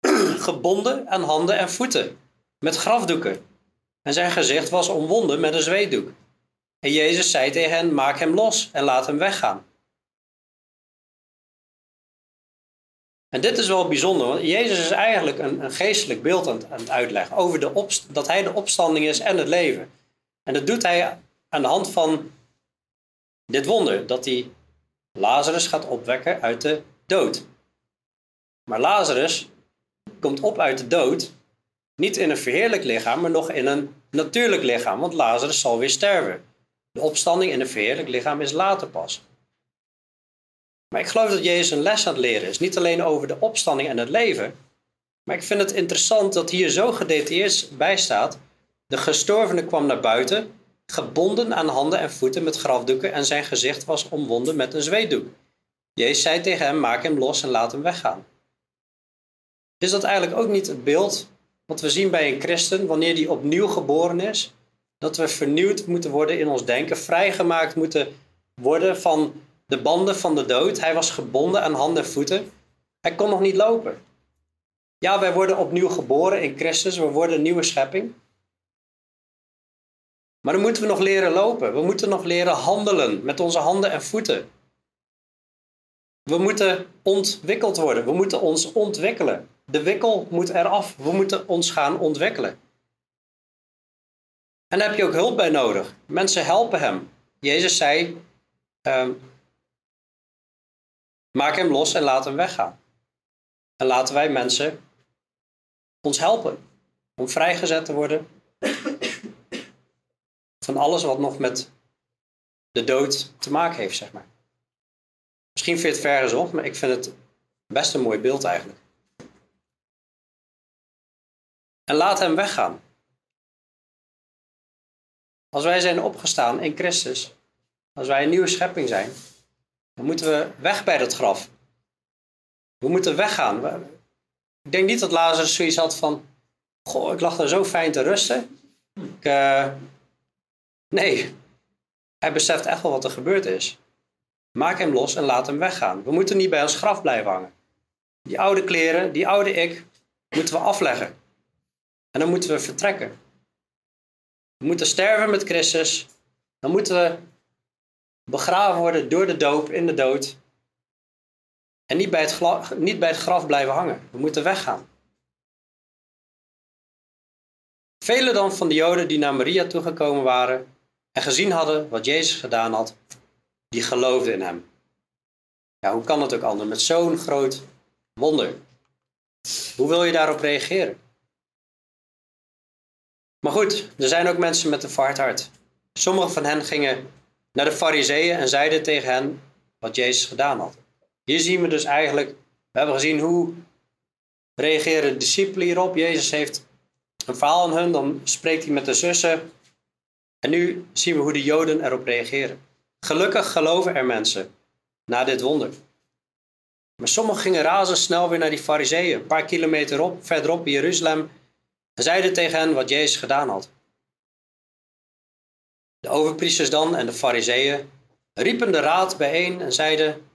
gebonden aan handen en voeten, met grafdoeken. En zijn gezicht was omwonden met een zweetdoek. En Jezus zei tegen hen: Maak hem los en laat hem weggaan. En dit is wel bijzonder, want Jezus is eigenlijk een, een geestelijk beeld aan, het uitleggen over de dat hij de opstanding is en het leven. En dat doet hij aan de hand van dit wonder, dat hij Lazarus gaat opwekken uit de dood. Maar Lazarus komt op uit de dood, niet in een verheerlijk lichaam, maar nog in een natuurlijk lichaam, want Lazarus zal weer sterven. De opstanding in een verheerlijk lichaam is later pas. Maar ik geloof dat Jezus een les aan het leren is. Niet alleen over de opstanding en het leven. Maar ik vind het interessant dat hier zo gedetailleerd bij staat. De gestorvene kwam naar buiten, gebonden aan handen en voeten met grafdoeken en zijn gezicht was omwonden met een zweetdoek. Jezus zei tegen hem, maak hem los en laat hem weggaan. Is dat eigenlijk ook niet het beeld wat we zien bij een christen wanneer die opnieuw geboren is? Dat we vernieuwd moeten worden in ons denken, vrijgemaakt moeten worden van de banden van de dood. Hij was gebonden aan handen en voeten. Hij kon nog niet lopen. Ja, wij worden opnieuw geboren in Christus. We worden een nieuwe schepping. Maar dan moeten we nog leren lopen. We moeten nog leren handelen met onze handen en voeten. We moeten ontwikkeld worden. We moeten ons ontwikkelen. De wikkel moet eraf. We moeten ons gaan ontwikkelen. En daar heb je ook hulp bij nodig. Mensen helpen hem. Jezus zei: ehm, Maak hem los en laat hem weggaan. En laten wij mensen ons helpen om vrijgezet te worden van alles wat nog met de dood te maken heeft, zeg maar. Misschien vind je het ver gezocht, maar ik vind het best een mooi beeld eigenlijk. En laat hem weggaan. Als wij zijn opgestaan in Christus, als wij een nieuwe schepping zijn, dan moeten we weg bij dat graf. We moeten weggaan. Ik denk niet dat Lazarus zoiets had van, goh, ik lag daar zo fijn te rusten. Ik, uh... Nee, hij beseft echt wel wat er gebeurd is. Maak hem los en laat hem weggaan. We moeten niet bij ons graf blijven hangen. Die oude kleren, die oude ik, moeten we afleggen. En dan moeten we vertrekken. We moeten sterven met Christus. Dan moeten we begraven worden door de doop in de dood. En niet bij het, niet bij het graf blijven hangen. We moeten weggaan. Velen dan van de Joden die naar Maria toegekomen waren en gezien hadden wat Jezus gedaan had, die geloofden in hem. Ja, hoe kan het ook anders met zo'n groot wonder? Hoe wil je daarop reageren? Maar goed, er zijn ook mensen met een verhard hart. Sommigen van hen gingen naar de fariseeën en zeiden tegen hen wat Jezus gedaan had. Hier zien we dus eigenlijk, we hebben gezien hoe reageren de discipelen hierop. Jezus heeft een verhaal aan hun, dan spreekt hij met de zussen. En nu zien we hoe de Joden erop reageren. Gelukkig geloven er mensen na dit wonder. Maar sommigen gingen razendsnel weer naar die fariseeën, een paar kilometer op, verderop in Jeruzalem, en zeiden tegen hen wat Jezus gedaan had. De overpriesters dan en de fariseeën riepen de raad bijeen en zeiden,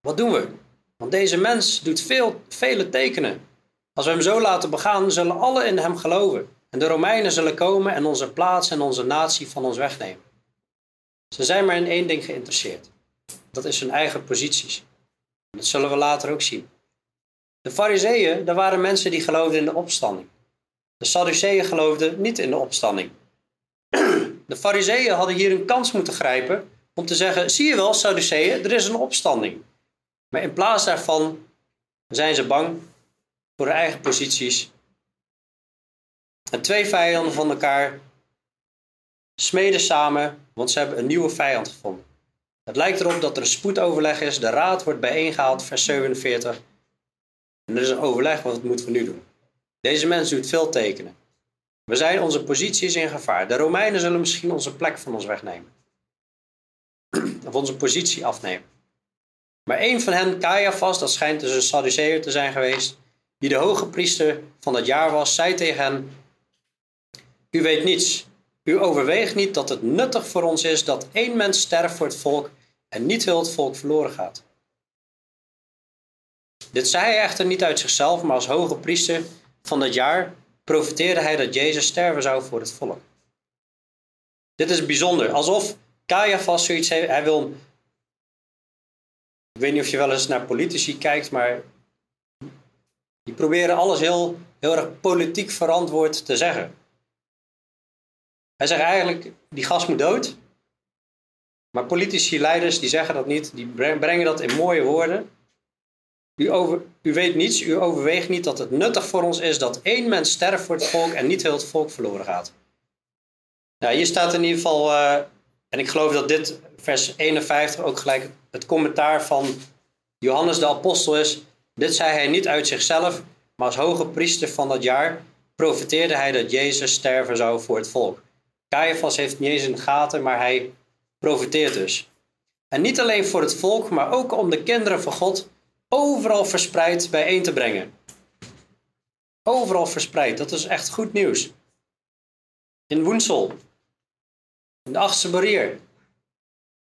wat doen we? Want deze mens doet veel, vele tekenen. Als we hem zo laten begaan, zullen alle in hem geloven. En de Romeinen zullen komen en onze plaats en onze natie van ons wegnemen. Ze zijn maar in één ding geïnteresseerd. Dat is hun eigen posities. Dat zullen we later ook zien. De Fariseeën, daar waren mensen die geloofden in de opstanding. De Sadduceeën geloofden niet in de opstanding. De Fariseeën hadden hier een kans moeten grijpen om te zeggen: zie je wel, Sadduceeën, er is een opstanding. Maar in plaats daarvan zijn ze bang voor hun eigen posities. En twee vijanden van elkaar smeden samen, want ze hebben een nieuwe vijand gevonden. Het lijkt erop dat er een spoedoverleg is. De raad wordt bijeengehaald, vers 47. En er is een overleg, wat moeten we nu doen? Deze mens doet veel tekenen. We zijn onze posities in gevaar. De Romeinen zullen misschien onze plek van ons wegnemen. Of onze positie afnemen. Maar een van hen, Caiaphas, dat schijnt dus een Sadduceer te zijn geweest, die de hoge priester van dat jaar was, zei tegen hen: U weet niets. U overweegt niet dat het nuttig voor ons is dat één mens sterft voor het volk en niet heel het volk verloren gaat. Dit zei hij echter niet uit zichzelf, maar als hoge priester van dat jaar profiteerde hij dat Jezus sterven zou voor het volk. Dit is bijzonder, alsof Caiaphas zoiets heeft, hij wil ik weet niet of je wel eens naar politici kijkt, maar die proberen alles heel, heel erg politiek verantwoord te zeggen. Hij zegt eigenlijk, die gas moet dood. Maar politici, leiders, die zeggen dat niet. Die brengen dat in mooie woorden. U, over, u weet niets, u overweegt niet dat het nuttig voor ons is dat één mens sterft voor het volk en niet heel het volk verloren gaat. Nou, hier staat in ieder geval, uh, en ik geloof dat dit vers 51 ook gelijk het commentaar van Johannes de Apostel is. Dit zei hij niet uit zichzelf, maar als hoge priester van dat jaar profiteerde hij dat Jezus sterven zou voor het volk. Caiaphas heeft niet eens in de gaten, maar hij profiteert dus. En niet alleen voor het volk, maar ook om de kinderen van God overal verspreid bijeen te brengen. Overal verspreid, dat is echt goed nieuws. In Woensel, in de Achtste Barrier,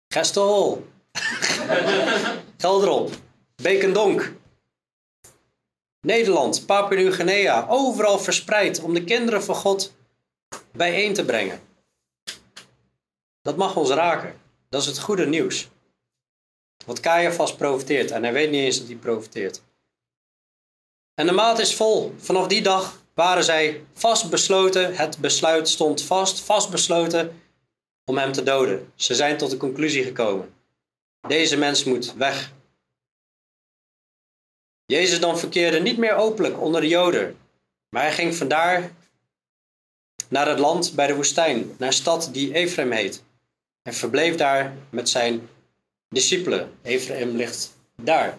Gestelhol, Gelderop, Bekendonk, Nederland, Papua-Nieuw-Guinea, overal verspreid om de kinderen van God bijeen te brengen. Dat mag ons raken. Dat is het goede nieuws. Want vast profiteert en hij weet niet eens dat hij profiteert. En de maat is vol. Vanaf die dag waren zij vastbesloten. Het besluit stond vast, vastbesloten om hem te doden. Ze zijn tot de conclusie gekomen. Deze mens moet weg. Jezus dan verkeerde niet meer openlijk onder de Joden, maar hij ging vandaar naar het land bij de woestijn, naar een stad die Ephraim heet, en verbleef daar met zijn discipelen. Ephraim ligt daar.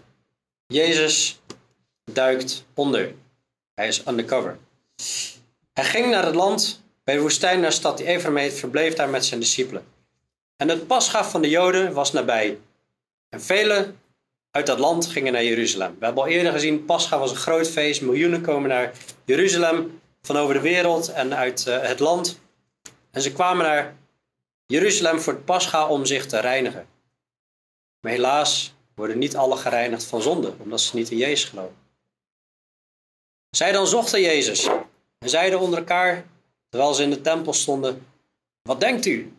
Jezus duikt onder. Hij is undercover. Hij ging naar het land bij de woestijn naar de stad die Ephraim verbleef daar met zijn discipelen. En het pascha van de Joden was nabij. En velen uit dat land gingen naar Jeruzalem. We hebben al eerder gezien, Pascha was een groot feest. Miljoenen komen naar Jeruzalem van over de wereld en uit uh, het land. En ze kwamen naar Jeruzalem voor het Pascha om zich te reinigen. Maar helaas worden niet alle gereinigd van zonde, omdat ze niet in Jezus geloven. Zij dan zochten Jezus en zeiden onder elkaar, terwijl ze in de tempel stonden: Wat denkt u?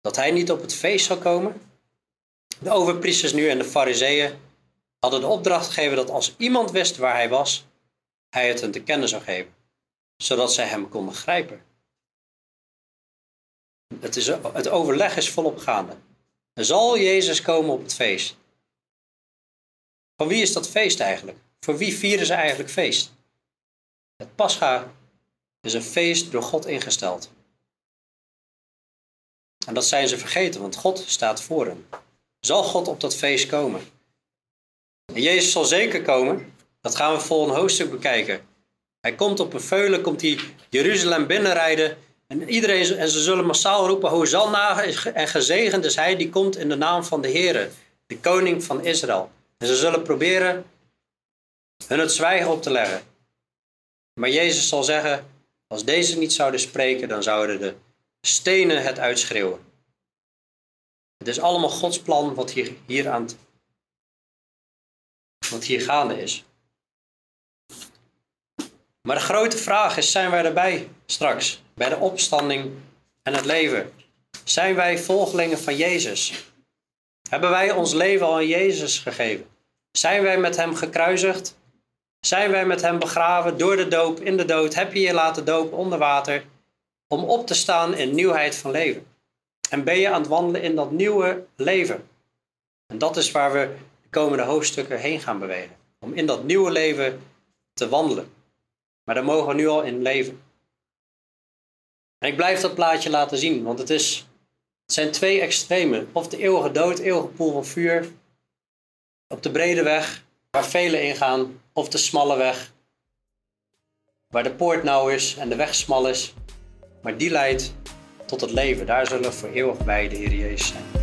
Dat hij niet op het feest zou komen? De overpriesters nu en de fariseeën hadden de opdracht gegeven dat als iemand wist waar hij was, hij het hen te kennen zou geven, zodat zij hem konden grijpen. Het, is, het overleg is volop gaande. Zal Jezus komen op het feest. Van wie is dat feest eigenlijk? Voor wie vieren ze eigenlijk feest? Het Pascha is een feest door God ingesteld. En dat zijn ze vergeten, want God staat voor hen. Zal God op dat feest komen? En Jezus zal zeker komen. Dat gaan we vol een hoofdstuk bekijken. Hij komt op een veulen, komt hij Jeruzalem binnenrijden. En, iedereen, en ze zullen massaal roepen, Hosanna en gezegend is hij die komt in de naam van de Heer, de koning van Israël. En ze zullen proberen hun het zwijgen op te leggen. Maar Jezus zal zeggen, als deze niet zouden spreken, dan zouden de stenen het uitschreeuwen. Het is allemaal Gods plan wat hier, hier, aan wat hier gaande is. Maar de grote vraag is, zijn wij erbij straks? Bij de opstanding en het leven? Zijn wij volgelingen van Jezus? Hebben wij ons leven al aan Jezus gegeven? Zijn wij met Hem gekruisigd? Zijn wij met Hem begraven door de doop in de dood? Heb je je laten dopen onder water om op te staan in nieuwheid van leven? En ben je aan het wandelen in dat nieuwe leven? En dat is waar we de komende hoofdstukken heen gaan bewegen. Om in dat nieuwe leven te wandelen. Maar daar mogen we nu al in leven. En ik blijf dat plaatje laten zien, want het, is, het zijn twee extremen. Of de eeuwige dood, eeuwige poel van vuur. Op de brede weg, waar velen ingaan. Of de smalle weg, waar de poort nauw is en de weg smal is. Maar die leidt tot het leven. Daar zullen we voor eeuwig bij de Heer Jezus zijn.